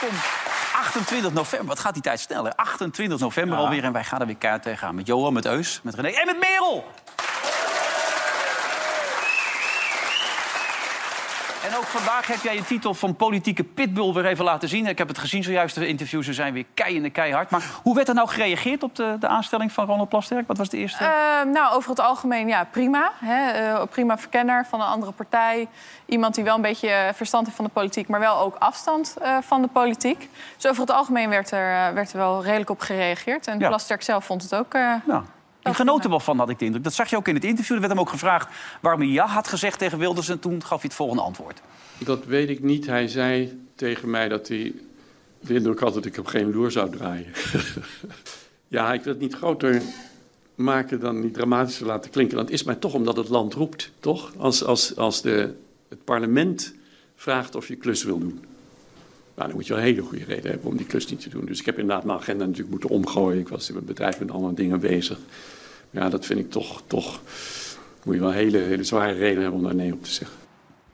Welkom. 28 november, wat gaat die tijd snel, hè? 28 november alweer en wij gaan er weer kaart tegenaan. Met Johan, met Eus, met René en met Merel. En ook vandaag heb jij je titel van politieke pitbull weer even laten zien. Ik heb het gezien zojuist, de interviews ze zijn weer kei keihard. Maar hoe werd er nou gereageerd op de, de aanstelling van Ronald Plasterk? Wat was de eerste? Eh, nou, over het algemeen, ja, prima. Hè? Eh, prima verkenner van een andere partij. Iemand die wel een beetje eh, verstand heeft van de politiek... maar wel ook afstand eh, van de politiek. Dus over het algemeen werd er, werd er wel redelijk op gereageerd. En Ja. Plasterk zelf vond het ook... Nou, die genoot er wel van, had ik de indruk. Dat zag je ook in het interview. Er werd hem ook gevraagd waarom hij ja had gezegd tegen Wilders. En toen gaf hij het volgende antwoord. Dat weet ik niet. Hij zei tegen mij dat hij de indruk had dat ik hem geen loer zou draaien. ja, ik wil het niet groter maken dan niet dramatischer laten klinken. Dat is mij toch omdat het land roept, toch? Als, als, als de, het parlement vraagt of je klus wil doen. Nou, dan moet je wel een hele goede reden hebben om die klus niet te doen. Dus ik heb inderdaad mijn agenda natuurlijk moeten omgooien. Ik was in mijn bedrijf met andere dingen bezig. Ja, dat vind ik toch, toch... Moet je wel een hele, hele zware reden hebben om daar nee op te zeggen.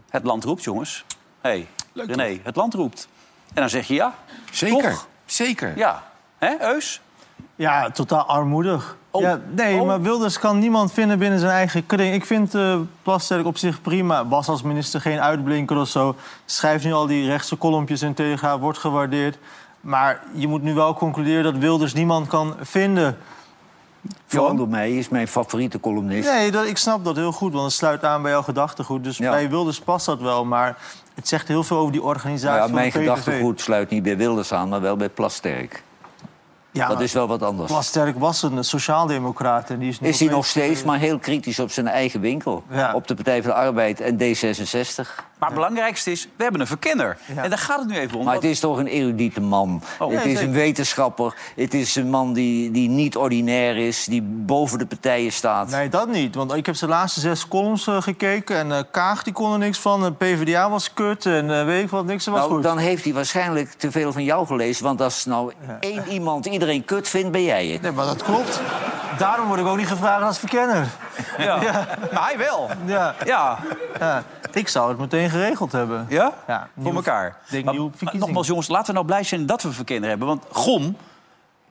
Het land roept, jongens. Hé, hey, René, het land roept. En dan zeg je ja. Zeker, Toch? zeker. Ja. Hè, Eus? Ja, totaal armoedig. Oh. Ja, nee, Oh. maar Wilders kan niemand vinden binnen zijn eigen kring. Ik vind eh Plasterk op zich prima. Was als minister geen uitblinker of zo. Schrijft nu al die rechtse kolompjes in Telegraaf, wordt gewaardeerd. Maar je moet nu wel concluderen dat Wilders niemand kan vinden. Johan door mij is mijn favoriete columnist. Nee, dat, ik snap dat heel goed, want het sluit aan bij jouw gedachtegoed. Dus Ja. bij Wilders past dat wel, maar het zegt heel veel over die organisatie Nou ja, van mijn gedachtegoed sluit niet bij Wilders aan, maar wel bij Plasterk. Ja, Dat is wel wat anders. Plasterk was een sociaaldemocraat en die is Is hij nog steeds, eh, maar heel kritisch op zijn eigen winkel. Ja. Op de Partij van de Arbeid en D66. Maar het belangrijkste is, we hebben een verkenner. Ja. En daar gaat het nu even om. Maar het is toch een erudite man. Oh. het Ja, is een wetenschapper. Het is een man die, die niet ordinair is, die boven de partijen staat. Nee, dat niet. Want ik heb zijn laatste zes columns eh, gekeken. En eh, Kaag die kon er niks van. De PvdA was kut. En eh, weet ik wat, niks was Nou, goed. dan heeft hij waarschijnlijk te veel van jou gelezen. Want als nou één iemand iedereen kut vindt, ben jij het. Nee, maar dat klopt. Daarom word ik ook niet gevraagd als verkenner. Ja. Maar hij wel. Ja, Ja. ja. Ik zou het meteen geregeld hebben. Ja? Ja, Voor nieuw- elkaar. denk Maar- nieuw maar nogmaals, jongens, laten we nou blij zijn dat we een verkenner hebben. Want Gom,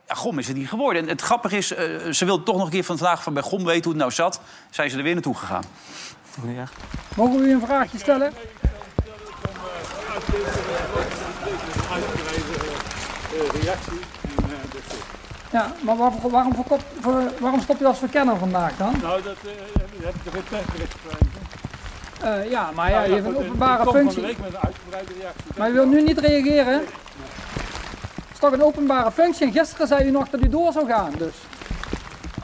ja, Gom is het niet geworden. En het grappige is, eh, ze wil toch nog een keer van vandaag van bij Gom weten hoe het nou zat. Zijn ze er weer naartoe gegaan. Niet echt. Mogen we u een vraagje stellen? Ja, maar waarvoor, waarom, verkop- voor- waarom stop je als verkenner vandaag dan? Nou, dat eh, heb ik er geen persbericht gekregen. Eh, ja, maar ja, Nou je hebt een goed, openbare functie. de week met een uitgebreide reactie. Maar je wilt nu niet reageren? Het is toch een openbare functie en gisteren zei u nog dat u door zou gaan, dus.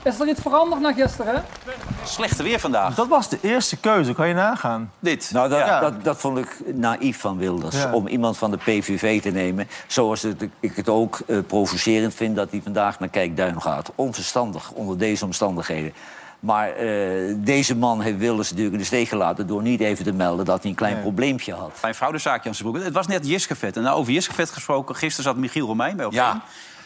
Is er iets veranderd na gisteren? Slechte weer vandaag. Dat was de eerste keuze, kan je nagaan. Dit. Nou, dat, Ja. dat, dat vond ik naïef van Wilders. Ja. Om iemand van de PVV te nemen. Zoals het, ik het ook eh, provocerend vind dat hij vandaag naar Kijkduin gaat. Onverstandig onder deze omstandigheden. Maar eh, deze man heeft Wilders natuurlijk in de steek gelaten... door niet even te melden dat hij een klein Nee. probleempje had. Mijn fraudezaakje aan zijn broek. Het was net Jiskevet. En nou, over Jiskevet gesproken, gisteren zat Michiel Romein bij op Ja.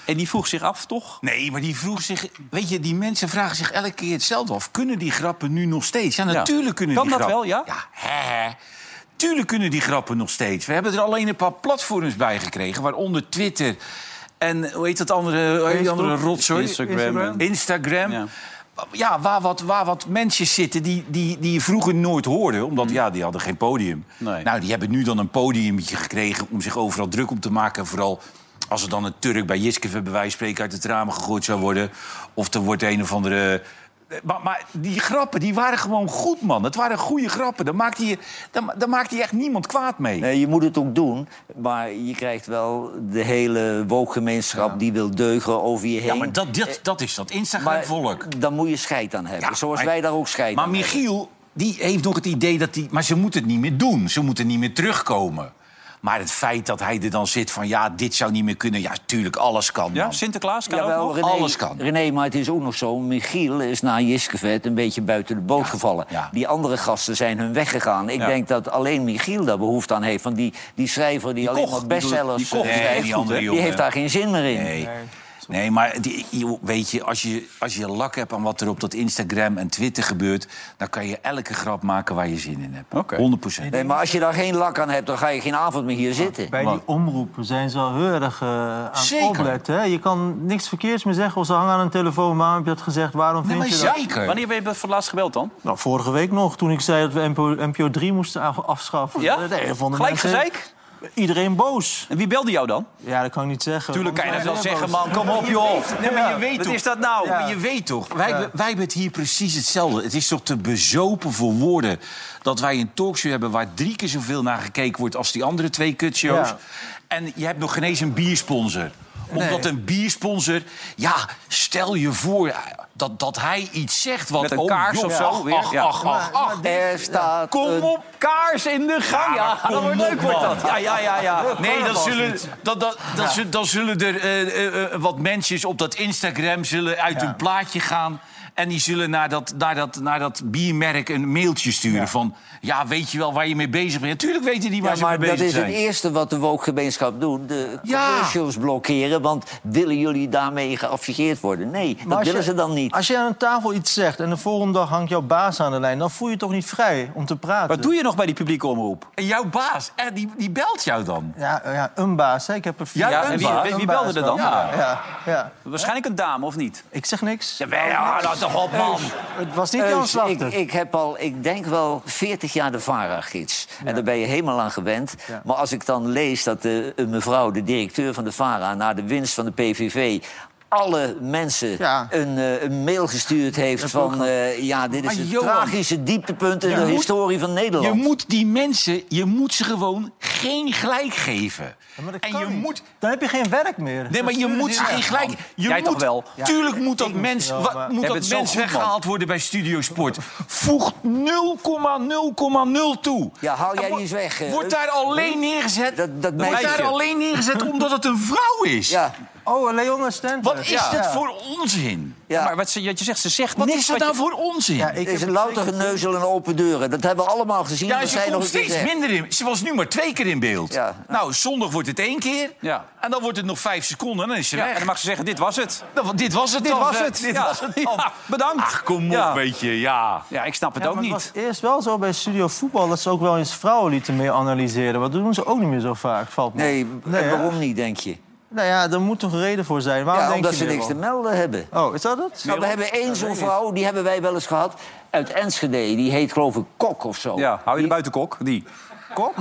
En die vroeg zich af, toch? Nee, maar die vroeg zich... Weet je, die mensen vragen zich elke keer hetzelfde af. Kunnen die grappen nu nog steeds? Ja, natuurlijk kunnen Kan die dat grappen. wel, ja? Ja, hè. Tuurlijk kunnen die grappen nog steeds. We hebben er alleen een paar platforms bij gekregen, waaronder Twitter... En hoe heet dat andere, die andere rotzooi? Instagram. en- Instagram. Ja. Ja, waar, wat, waar wat mensen zitten die, die, die je vroeger nooit hoorde. Omdat ja, die hadden geen podium. Nee. Nou, die hebben nu dan een podiummetje gekregen om zich overal druk om te maken. En vooral als er dan een Turk bij Jiskeve bij wijze van spreken uit het ramen gegooid zou worden. Of er wordt een of andere... Maar, maar die grappen, die waren gewoon goed, man. Het waren goede grappen. Daar maakte je, daar, daar maakte je echt niemand kwaad mee. Nee, je moet het ook doen, maar je krijgt wel de hele wookgemeenschap... die wil deugen over je heen. Ja, maar dat, dat, dat is dat Instagram-volk. dan moet je scheid aan hebben. Ja, Zoals maar- wij daar ook scheid Maar aan hebben. Michiel, die heeft nog het idee dat hij... Maar ze moeten het niet meer doen. Ze moeten niet meer terugkomen. Maar het feit dat hij er dan zit van... ja, dit zou niet meer kunnen. Ja, tuurlijk, alles kan. Ja. Sinterklaas kan Jawel, ook nog? René, Alles kan. René, maar het is ook nog zo. Michiel is na Jiskevet een beetje buiten de boot gevallen. ja. Die andere gasten zijn hun weggegaan. Ik Ja. denk dat alleen Michiel daar behoefte aan heeft. Want die, die schrijver die, alleen Koch, maar die bestsellers die Koch, eh, die schrijft, Nee, die die heeft daar geen zin meer in. Nee. Nee, maar die, weet je, als je, als je lak hebt aan wat er op dat Instagram en Twitter gebeurt... dan kan je elke grap maken waar je zin in hebt. Oké. 100 procent. Nee, maar als je daar geen lak aan hebt, dan ga je geen avond meer hier zitten. Bij die omroepen zijn ze wel heel erg eh, aan Zeker. het opletten. Hè? Je kan niks verkeerds meer zeggen of ze hangen aan een telefoon. Waarom heb je dat gezegd? Waarom Nee, vind maar je dat? zeker. Wanneer ben je voor het laatst gebeld dan? Nou, vorige week nog, toen ik zei dat we NPO, NPO 3 moesten af- afschaffen. Ja? Nee, vonden Gelijk mensen- gezeik? Iedereen boos. En wie belde jou dan? Ja, dat kan ik niet zeggen. Tuurlijk kan je dat wel zeggen, man. Kom op, joh. Nee, maar je weet Wat toch... is dat nou? Maar je weet toch, wij, wij hebben het hier precies hetzelfde. Het is toch te bezopen voor woorden dat wij een talkshow hebben... waar drie keer zoveel naar gekeken wordt als die andere twee kutshows. Ja. En je hebt nog geen eens een biersponsor. Omdat een biersponsor... Ja, stel je voor dat, dat hij iets zegt wat... Met een oh, kaars joh, of zo Ach, weer. ach, Ja. ach, ach, ach. Er staat Kom een- op, Kaars in de gang. Ja, maar dat wordt kom leuk, op, wordt man. dat. Ja, ja, ja. ja. Nee, dan zullen, dan, dan, dan, zullen- dan zullen er eh, eh, eh, wat mensen op dat Instagram zullen uit hun plaatje gaan. En die zullen naar dat, naar dat, naar dat biermerk een mailtje sturen van... ja, weet je wel waar je mee bezig bent? Natuurlijk weten die waar Ja, ze mee maar bezig dat is zijn. het eerste wat de woke-gemeenschap doet. De Ja. commercials blokkeren. Want willen jullie daarmee geaffiliëerd worden? Nee, dat willen je- ze dan niet. Als je aan een tafel iets zegt en de volgende dag hangt jouw baas aan de lijn... dan voel je je toch niet vrij om te praten? Wat doe je nog bij die publieke omroep? En jouw baas, eh, die, die belt jou dan? Ja, ja, een baas. Hè. Ik heb er vier. Ja, en een wie, baas. wie, belde er dan? Ja, ja, ja. Waarschijnlijk een dame, of niet? Ik zeg niks. Ja, ja toch op, man. Het was niet Jan ik, Slachter. ik heb al, ik denk wel 40 jaar de VARA-gids. En daar ben je helemaal aan gewend. Ja. Maar als ik dan lees dat de, een mevrouw, de directeur van de VARA... naar de winst van de PVV alle mensen Ja. een, eh, een mail gestuurd heeft Dat van... eh, ja, dit is het tragische dieptepunt in de moet- historie van Nederland. Je moet die mensen, je moet ze gewoon geen gelijk geven. Ja, maar dat en kan je niet. moet Dan heb je geen werk meer. Nee, maar je moet ze geen gelijk. Je Jij moet, toch wel? Tuurlijk moet dat mens, wel, maar- moet Jij dat bent zo mens goed, man. weggehaald worden bij Studio Sport. Voeg 0,0,0 toe. Ja, haal jij En die eens weg. eh, Wordt daar alleen neergezet, Dat- dat wordt meisje. daar alleen neergezet omdat het een vrouw is. Ja, Oh, Leon Stenten. Wat is ja. dat Ja. voor onzin? ja. Maar wat, ze, wat je zegt, ze zegt Wat niks is dat wat nou je- voor onzin? Ja, Ja, ik is een louter geneuzel en open deuren. Dat hebben we allemaal gezien. dat ze zijn nog komt steeds gezegd. minder in. Ze was nu maar twee keer in beeld. Ja. Nou, zondag wordt het één keer. Ja. En dan wordt het nog vijf seconden en dan is ze Ja, weg. en dan mag ze zeggen, dit was het. Nou, dit was het Dit dan, was het. Dit Ja. was het dan. Ja, bedankt. Ach, kom op, Ja. weet je, ja. Ja, ik snap het Ja, ook niet. Het was eerst wel zo bij Studio Voetbal dat ze ook wel eens vrouwen lieten mee analyseren. Dat doen ze ook niet meer zo vaak, valt me. Nee, hè? waarom niet, denk je? Nou ja, er moet toch een reden voor zijn. Waarom Ja, denk omdat je ze niks te melden hebben. Oh, is dat het? Nou, we hebben één zo'n vrouw, die hebben wij wel eens gehad, uit Enschede. Die heet geloof ik Kok of zo. Ja, hou je de Die- buitenkok? Die. Kok?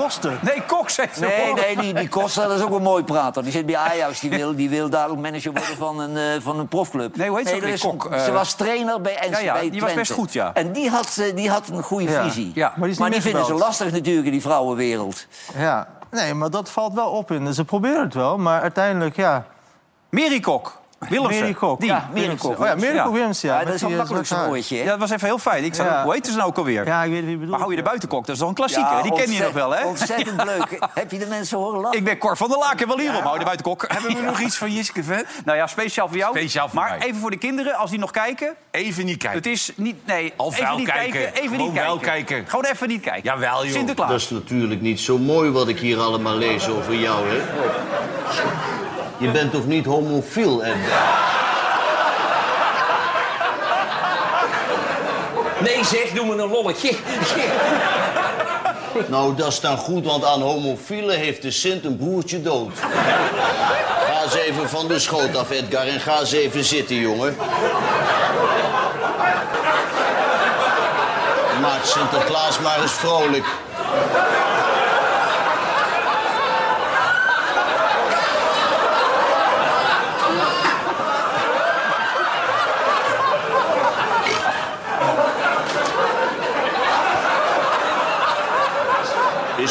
Kosten. Nee, kok, zegt ze. Nee, nee, die, die Costa, dat is ook een mooi prater. Die zit bij Ajax, die wil, die wil dadelijk manager worden van een, eh, van een profclub. Nee, hoe heet ze ook weer? is een- Kok, eh. Ze was trainer bij Enschede. Ja, ja, die was best goed, ja. En die had, eh, die had een goede Ja. visie. Ja, maar die is niet maar die vinden ze lastig natuurlijk in die vrouwenwereld. Ja. Nee, maar dat valt wel op in. Ze proberen het wel, maar uiteindelijk, ja. Mary Kok. Willemsen. Mary Kok. Die. Ja, Mary Kok. Oh ja, Mary Ja. Ja. Ja, met dat is die, eh, makkelijk woordje. hè? Ja, dat was even heel fijn. Ik zei, Ja. hoe heet ze nou ook alweer? Ja, ik weet wie je bedoelt. Maar hou je de buitenkok? Dat is toch een klassieker? Ja, die ken je nog wel, hè? Ontzettend leuk. Heb je de mensen horen lachen? Ik ben Cor van der Laken, wel hierom. Hou je de buitenkok. Hebben we nog iets van Jiske Vet? Nou ja, speciaal voor jou. Speciaal voor maar mij. even voor de kinderen, als die nog kijken. Even niet kijken. Het is niet... Nee, Of even wel niet kijken. kijken. Even Gewoon niet wel kijken. kijken. Gewoon even niet kijken. Jawel, joh. Sinterklaas. Dat is natuurlijk niet zo mooi wat ik hier allemaal lees over jou, hè? Je bent toch niet homofiel, Ed? Nee zeg, doe me een lolletje. Nou, dat is dan goed, want aan homofielen heeft de Sint een broertje dood. Ga eens even van de schoot af, Edgar, en ga eens even zitten, jongen. Maak Sinterklaas maar eens vrolijk.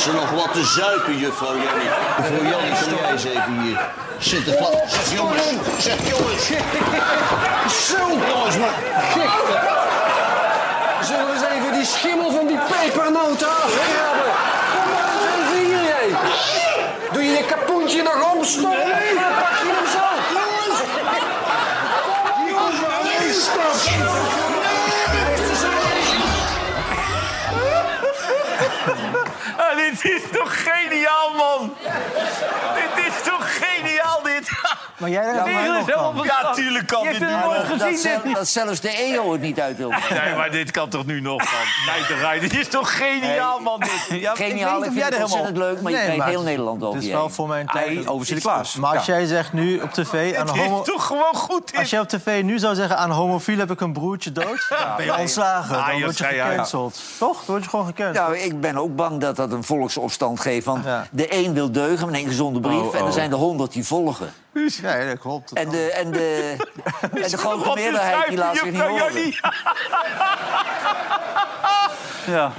Er nog wat te zuipen, juffrouw Jannie? Juffrouw Jannie, kom jij eens even hier. Sinterklaas. Zeg jongens, zeg jongens. Zo, jongens, maar. Zullen we eens even die schimmel van die pepernoten afkrabben? Kom maar eens even hier, Hey. Doe je je kapoentje nog omstoppen? Nee. Dan pak je hem zo. Ah, dit is toch geniaal, man? dit is toch geniaal, dit? Maar jij ja, kan. Ja, tuurlijk kan Je dit nu nog. gezien, dat, zel- dit. dat zelfs de EO het niet uit wil. Nee, maar dit kan toch nu nog, man? Nee, dit is toch geniaal, man, dit? Ja, Geniaal, ik ik vind het ontzettend leuk, maar je krijgt maar heel Nederland over Het is wel voor mijn tijd. over Sinterklaas. Maar als jij zegt nu op tv aan homo... Het is toch gewoon goed, dit? Als jij op tv nu zou zeggen aan homofiel heb ik een broertje dood, ben je ontslagen. Ah, Dan joh, word je gecanceld. Toch? Dan word je gewoon gecanceld. Ja, ik ben ook bang dat dat een volksopstand geeft. Want de een wil deugen met een gezonde brief... Oh, en oh. er zijn de honderd die volgen. Ja, dat klopt. En de, en de, en de grote meerderheid die laat zich niet horen. Ja.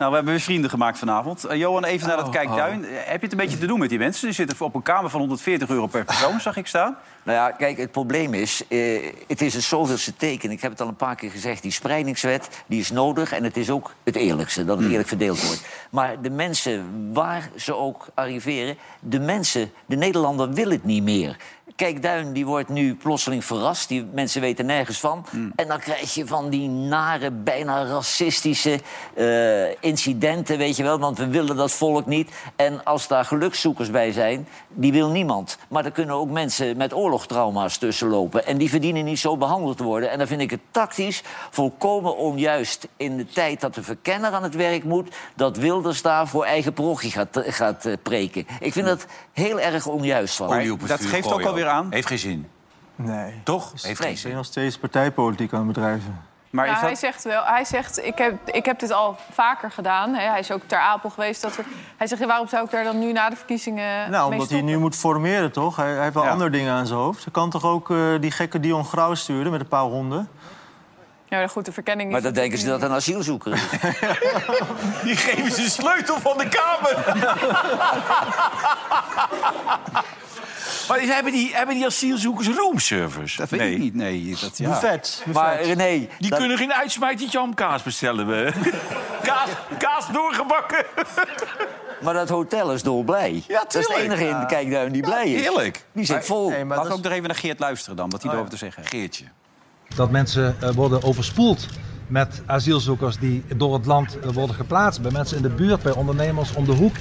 Nou, we hebben weer vrienden gemaakt vanavond. Eh, Johan, even naar dat Kijkduin. Eh, Heb je het een beetje te doen met die mensen? Die zitten op een kamer van 140 euro per persoon, zag ik staan. Nou ja, kijk, het probleem is, eh, het is het zoveelste teken. Ik heb het al een paar keer gezegd, die spreidingswet die is nodig... en het is ook het eerlijkste, dat het eerlijk verdeeld wordt. Maar de mensen, waar ze ook arriveren... de mensen, de Nederlander wil het niet meer. Kijk, Duin die wordt nu plotseling verrast. Die mensen weten nergens van. En dan krijg je van die nare, bijna racistische eh, incidenten, weet je wel. Want we willen dat volk niet. En als daar gelukszoekers bij zijn, die wil niemand. Maar er kunnen ook mensen met oorlogstrauma's tussenlopen. En die verdienen niet zo behandeld te worden. En dan vind ik het tactisch volkomen onjuist in de tijd dat de verkenner aan het werk moet... dat Wilders daar voor eigen parochie gaat, gaat eh, preken. Ik vind dat heel erg onjuist van. Dat geeft ook alweer aan. Heeft geen zin. Nee. Toch? Heeft geen Ik ben nog steeds partijpolitiek aan het bedrijven. Maar Ja, is hij zegt wel, hij zegt, ik heb, ik heb dit al vaker gedaan. Hè. Hij is ook ter Apel geweest. Dat er, hij zegt, ja, waarom zou ik daar dan nu na de verkiezingen Nou, mee omdat hij nu moet formeren, toch? Hij, hij heeft wel Ja. andere dingen aan zijn hoofd. Hij kan toch ook eh, die gekke Dion Grauw sturen met een paar honden? Ja, maar goed, de verkenning Maar dan denken ze dat een asielzoeker is. Die geven ze de sleutel van de kamer. maar die- hebben, die, hebben die asielzoekers roomservice? Dat weet nee. ik niet. Nee, dat, ja. Buffet. Maar. René, Die dat- kunnen geen uitsmijtertje hamkaas bestellen. We. kaas, kaas doorgebakken. maar dat hotel is dolblij. Ja, dat is de enige in de kijkduin die blij is. Heerlijk. Die zit vol. Nee, maar ook nog even naar Geert luisteren dan, wat hij erover te zeggen heeft. Geertje. Dat mensen eh, worden overspoeld met asielzoekers die door het land eh, worden geplaatst. Bij mensen in de buurt, bij ondernemers om de hoek.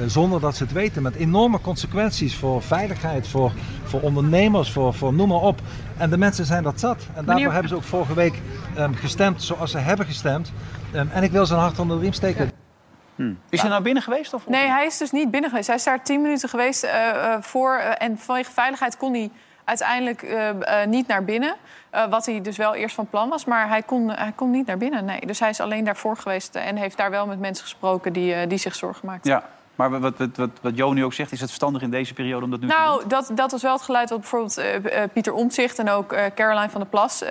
Eh, Zonder dat ze het weten. Met enorme consequenties voor veiligheid, voor, voor ondernemers, voor, voor noem maar op. En de mensen zijn dat zat. En daarvoor Meneer- hebben ze ook vorige week ehm, gestemd zoals ze hebben gestemd. Ehm, en ik wil ze een hart onder de riem steken. Is hij nou binnen geweest? Of? Nee, hij is dus niet binnen geweest. Hij is daar tien minuten geweest eh, eh, voor. en vanwege veiligheid kon hij uiteindelijk eh, eh, niet naar binnen. Eh, wat hij dus wel eerst van plan was. Maar hij kon, hij kon niet naar binnen. Nee. Dus hij is alleen daarvoor geweest. en heeft daar wel met mensen gesproken die, eh, die zich zorgen maakten. Ja, maar wat, wat, wat, wat Jo nu ook zegt, is het verstandig in deze periode om dat nu te doen? Nou, dat, dat was wel het geluid wat bijvoorbeeld eh, eh, Pieter Omtzigt en ook eh, Caroline van der Plas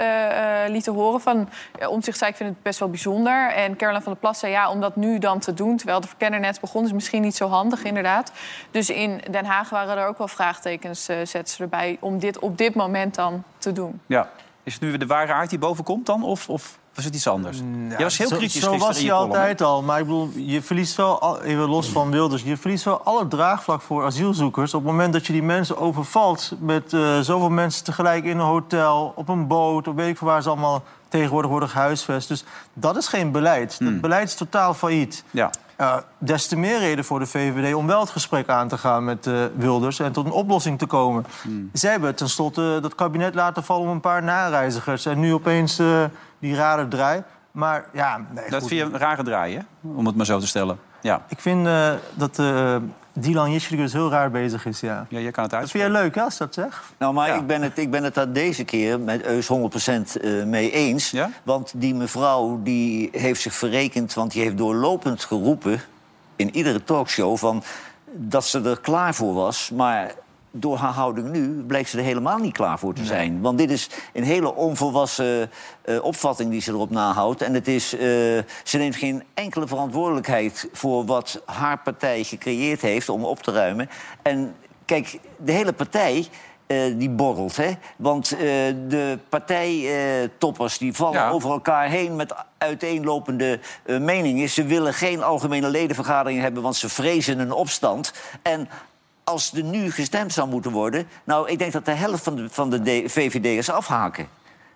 lieten horen. Van, uh, Omtzigt zei, ik vind het best wel bijzonder. En Caroline van der Plas zei, ja, om dat nu dan te doen... terwijl de verkenner net begon, is misschien niet zo handig, inderdaad. Dus in Den Haag waren er ook wel vraagtekens, zetten ze erbij... om dit op dit moment dan te doen. Ja. Is het nu weer de ware aard die boven komt dan? Of, of was het iets anders? Jij was heel zo, kritisch Zo was hij altijd al. Maar ik bedoel, je verliest wel, al- even los van Wilders... je verliest wel alle draagvlak voor asielzoekers... op het moment dat je die mensen overvalt... met eh, zoveel mensen tegelijk in een hotel, op een boot... of weet ik veel waar ze allemaal tegenwoordig worden gehuisvest. Dus dat is geen beleid. Hmm. Dat beleid is totaal failliet. Ja. Uh, des te meer reden voor de VVD om wel het gesprek aan te gaan met uh, Wilders... en tot een oplossing te komen. Hmm. Zij hebben tenslotte dat kabinet laten vallen om een paar nareizigers... en nu opeens uh, die rare draai. Maar ja, nee, Dat goed. vind je een rare draai, hè? Om het maar zo te stellen. Ja, Ik vind dat Dylan Jischrigus heel raar bezig is, ja. ja je kan het Dat uit. vind jij leuk, hè, als dat zegt? Nou, maar Ja. ik, ben het, ik ben het daar deze keer met Eus 100% eh, mee eens. Ja? Want die mevrouw die heeft zich verrekend... want die heeft doorlopend geroepen in iedere talkshow... Van, dat ze er klaar voor was, maar... Door haar houding nu blijkt ze er helemaal niet klaar voor te zijn. Want dit is een hele onvolwassen eh, opvatting die ze erop nahoudt. En het is, eh, ze neemt geen enkele verantwoordelijkheid voor wat haar partij gecreëerd heeft om op te ruimen. En kijk, de hele partij eh, die borrelt. Hè? Want de partijtoppers die vallen Ja. over elkaar heen met uiteenlopende meningen. Ze willen geen algemene ledenvergadering hebben, want ze vrezen een opstand. En als er nu gestemd zou moeten worden... nou, ik denk dat de helft van de, van de VVD'ers afhaken.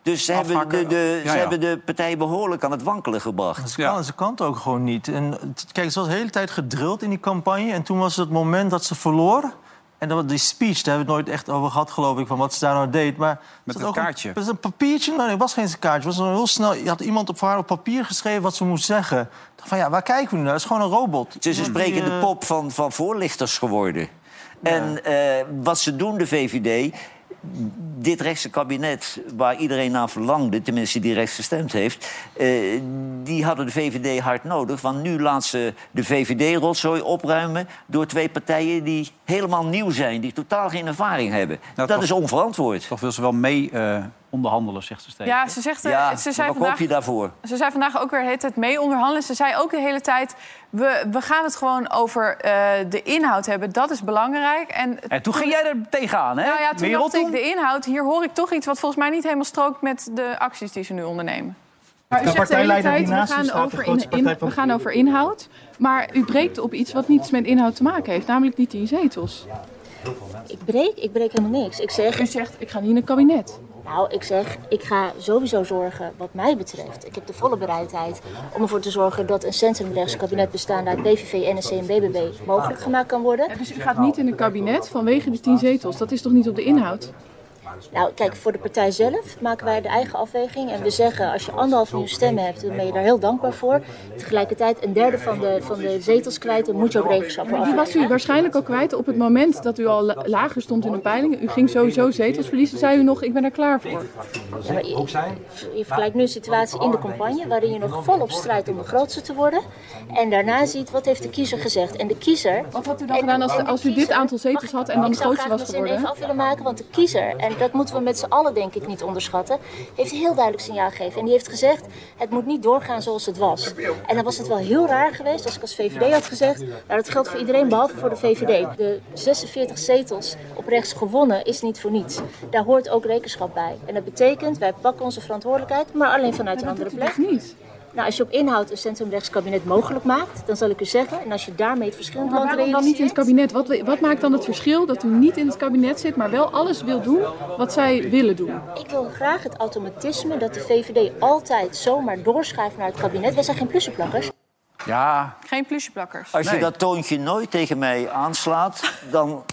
Dus ze, hebben de, de, Ja, ze ja. hebben de partij behoorlijk aan het wankelen gebracht. Ze kan, ze kan het ook gewoon niet. En kijk, ze was de hele tijd gedrild in die campagne. En toen was het moment dat ze verloor. En dat, die speech, daar hebben we het nooit echt over gehad, geloof ik, van wat ze daar nou deed. Maar Met een kaartje. Het was een papiertje, nou, nee, het was geen kaartje. Het was een heel snel, je had iemand op haar op papier geschreven wat ze moest zeggen. Van ja, waar kijken we nu naar? Het is gewoon een robot. Het is een sprekende eh, pop van, van voorlichters geworden. En eh, wat ze doen, de VVD... Dit rechtse kabinet, waar iedereen naar verlangde... tenminste die rechts gestemd heeft... eh, die hadden de VVD hard nodig. Want nu laat ze de VVD-rotzooi opruimen... door twee partijen die helemaal nieuw zijn... die totaal geen ervaring hebben. dat toch- is onverantwoord. Toch wil ze wel mee eh, onderhandelen, zegt ze steeds. Ja, ze zegt... Ja, ze zei maar wat vandaag, koop je daarvoor? Ze zei vandaag ook weer de hele tijd mee onderhandelen. Ze zei ook de hele tijd... we, we gaan het gewoon over eh, de inhoud hebben. Dat is belangrijk. En, En toen ging jij er tegenaan, hè? Nou ja, toen Merel, dacht ik, de inhoud... hier hoor ik toch iets wat volgens mij niet helemaal strookt... met de acties die ze nu ondernemen. Maar u De zegt de hele partijleider tijd, we naast u gaan, staat, de over, in, we gaan over inhoud. Maar u breekt op iets wat niets met inhoud te maken heeft. Namelijk die tien zetels. Ik breek, ik breek helemaal niks. Ik zeg... U zegt, ik ga niet in het kabinet. Nou, ik zeg, ik ga sowieso zorgen, wat mij betreft. Ik heb de volle bereidheid om ervoor te zorgen dat een centrumrechts kabinet bestaande uit BVV, NSC en BBB mogelijk gemaakt kan worden. Dus u gaat niet in het kabinet vanwege die tien zetels. Dat is toch niet op de inhoud? Nou, kijk, voor de partij zelf maken wij de eigen afweging. En we zeggen, als je anderhalf miljoen stemmen hebt, dan ben je daar heel dankbaar voor. Tegelijkertijd een derde van de, van de zetels kwijt, dan moet je ook regenschap voor Maar die was u waarschijnlijk al kwijt op het moment dat u al la- lager stond in de peilingen. U ging sowieso zetels verliezen. Zei u nog, ik ben er klaar voor. Ja, maar je, je vergelijkt nu een situatie in de campagne waarin je nog volop strijdt om de grootste te worden. En daarna ziet wat heeft de kiezer gezegd. En de kiezer. Wat had u dan gedaan als, als u dit aantal zetels had en dan ik de zou grootste graag was mijn zin even geworden? af willen maken, want de kiezer, en dat moeten we met z'n allen denk ik niet onderschatten, heeft een heel duidelijk signaal gegeven. En die heeft gezegd, het moet niet doorgaan zoals het was. En dan was het wel heel raar geweest als ik als VVD had gezegd, nou dat geldt voor iedereen behalve voor de VVD. De 46 zetels op rechts gewonnen is niet voor niets. Daar hoort ook rekenschap bij. En dat betekent, wij pakken onze verantwoordelijkheid, maar alleen vanuit een andere plek. niet. Nou, als je op inhoud een centrumrechtskabinet mogelijk maakt, dan zal ik u zeggen, en als je daarmee het land waarom dan niet in het kabinet? Wat, wat maakt dan het verschil dat u niet in het kabinet zit, maar wel alles wil doen wat zij willen doen? Ik wil graag het automatisme dat de VVD altijd zomaar doorschuift naar het kabinet. Wij zijn geen plussenplakkers. Ja. Geen plusjeplakkers. Als je Nee. dat toontje nooit tegen mij aanslaat, dan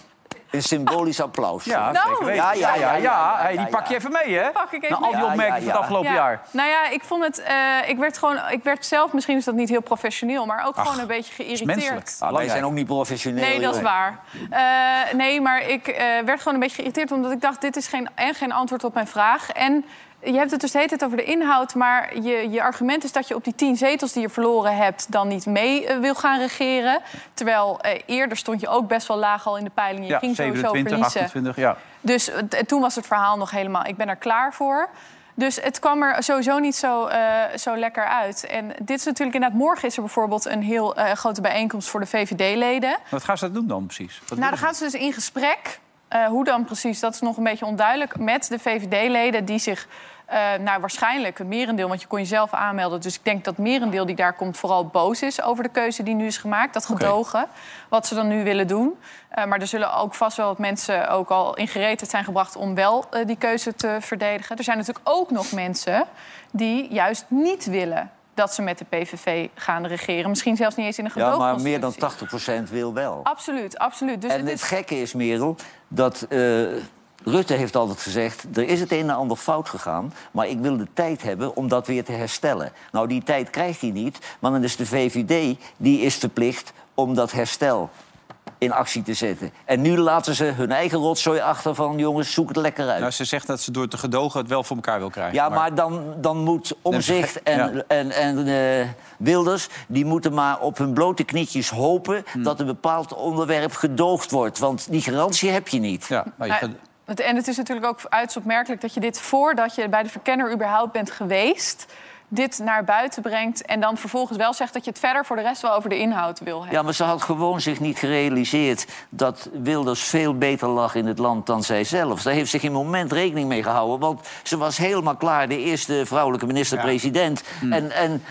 een symbolisch applaus. Ja, Nou. Ja, ja, ja, ja, Hey, die pak je even mee, hè? Pak ik even Na al die opmerkingen Ja, ja, van het afgelopen Ja. jaar. Nou ja, ik vond het. eh, ik werd gewoon. Ik werd zelf, misschien is dat niet heel professioneel, maar ook gewoon een beetje menselijk. Ah, wij zijn ook niet professioneel. Nee, dat is waar. Eh, nee, maar ik eh, werd gewoon een beetje geïrriteerd... omdat ik dacht, dit is geen, en geen antwoord op mijn vraag. En je hebt het dus de hele tijd over de inhoud... maar je, je argument is dat je op die tien zetels die je verloren hebt... dan niet mee eh, wil gaan regeren. Terwijl eh, eerder stond je ook best wel laag al in de peiling. Je Ja, ging sowieso 27, verliezen. 28, ja. Dus eh, toen was het verhaal nog helemaal... ik ben er klaar voor... Dus het kwam er sowieso niet zo, zo lekker uit. En dit is natuurlijk inderdaad... Morgen is er bijvoorbeeld een heel grote bijeenkomst voor de VVD-leden. Wat gaan ze dat doen dan precies? Wat Nou, dan gaan ze dus in gesprek. Hoe dan precies, dat is nog een beetje onduidelijk. Met de VVD-leden die zich, nou waarschijnlijk een merendeel... want je kon jezelf aanmelden. Dus ik denk dat het merendeel die daar komt vooral boos is... over de keuze die nu is gemaakt, dat gedogen. Wat ze dan nu willen doen. Eh, maar er zullen ook vast wel wat mensen ook al in gereedheid zijn gebracht... om wel eh, die keuze te verdedigen. Er zijn natuurlijk ook nog mensen die juist niet willen... dat ze met de PVV gaan regeren. Misschien zelfs niet eens in een Ja, gedoogconstructie. maar meer dan 80% wil wel. Absoluut, absoluut. Dus en het gekke is, Merel, dat eh, Rutte heeft altijd gezegd... er is het een en ander fout gegaan, maar ik wil de tijd hebben om dat weer te herstellen. Nou, die tijd krijgt hij niet, maar dan is de VVD die is verplicht om dat herstel in actie te zetten. En nu laten ze hun eigen rotzooi achter van... jongens, zoek het lekker uit. Nou, ze zegt dat ze door te gedogen het wel voor elkaar wil krijgen. Ja, maar dan, dan moet Omzicht en, Ja. en, en eh, Wilders... die moeten maar op hun blote knietjes hopen... Hmm. dat een bepaald onderwerp gedoogd wordt. Want die garantie heb je niet. Ja, maar je en het is natuurlijk ook uiterst opmerkelijk dat je dit voordat je bij de verkenner überhaupt bent geweest, dit naar buiten brengt... en dan vervolgens wel zegt dat je het verder voor de rest wel over de inhoud wil hebben. Ja, maar ze had gewoon zich niet gerealiseerd dat Wilders veel beter lag in het land dan zij zelf. Daar heeft zich in moment rekening mee gehouden. Want ze was helemaal klaar, de eerste vrouwelijke minister-president. En, en,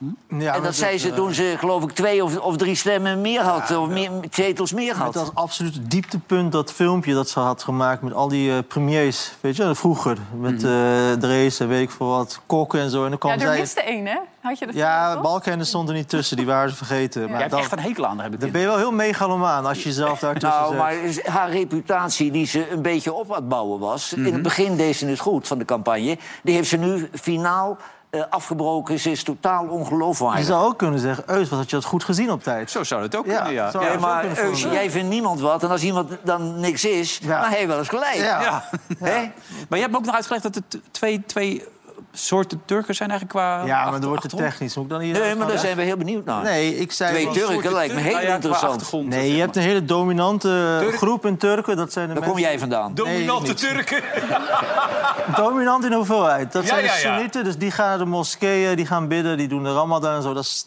Ja, en maar dat zei ze eh, toen ze, geloof ik, twee of, of drie stemmen meer had. of meer, zetels meer had. Het was absoluut het dieptepunt, dat filmpje dat ze had gemaakt met al die eh, premiers. Weet je, vroeger. Met Mhm. eh Drees en weet ik veel wat, kokken en zo. En dan kwam Ja, er zij... miste één, hè? Had je dat Ja, Balkenende stond er niet tussen, die waren ze vergeten. Jij hebt dan, echt een hekel aan, daar heb ik dan ben je wel heel megalomaan als je jezelf daartussen Nou, zet. maar haar reputatie die ze een beetje op aan het bouwen was... in Mhm. het begin deed ze het goed van de campagne... die heeft ze nu finaal eh, afgebroken. Ze is totaal ongeloofwaardig. Je zou ook kunnen zeggen, Eus, wat had je dat goed gezien op tijd? Zo zou het ook Ja, kunnen, ja. zou Ja, je ook maar kunnen Eus, vormen. jij vindt niemand wat. En als iemand dan niks is, dan heeft hij wel eens gelijk. Ja. Ja. Hè? Maar je hebt me ook nog uitgelegd dat er twee, twee soorten Turken zijn eigenlijk qua... Ja, maar achter- dan wordt het technisch. Moet ik dan hier Nee, maar daar zijn we heel benieuwd naar. Nee, ik zei... Twee Turken lijkt me heel interessant. Nee, je hebt een hele dominante groep in Turken. Dat zijn de Daar mensen... kom jij vandaan. Dominante. Turken. Dominant in hoeveelheid. Dat Ja, zijn de ja. Soenieten, dus die gaan naar de moskeeën, die gaan bidden, die doen de Ramadan en zo. Dat is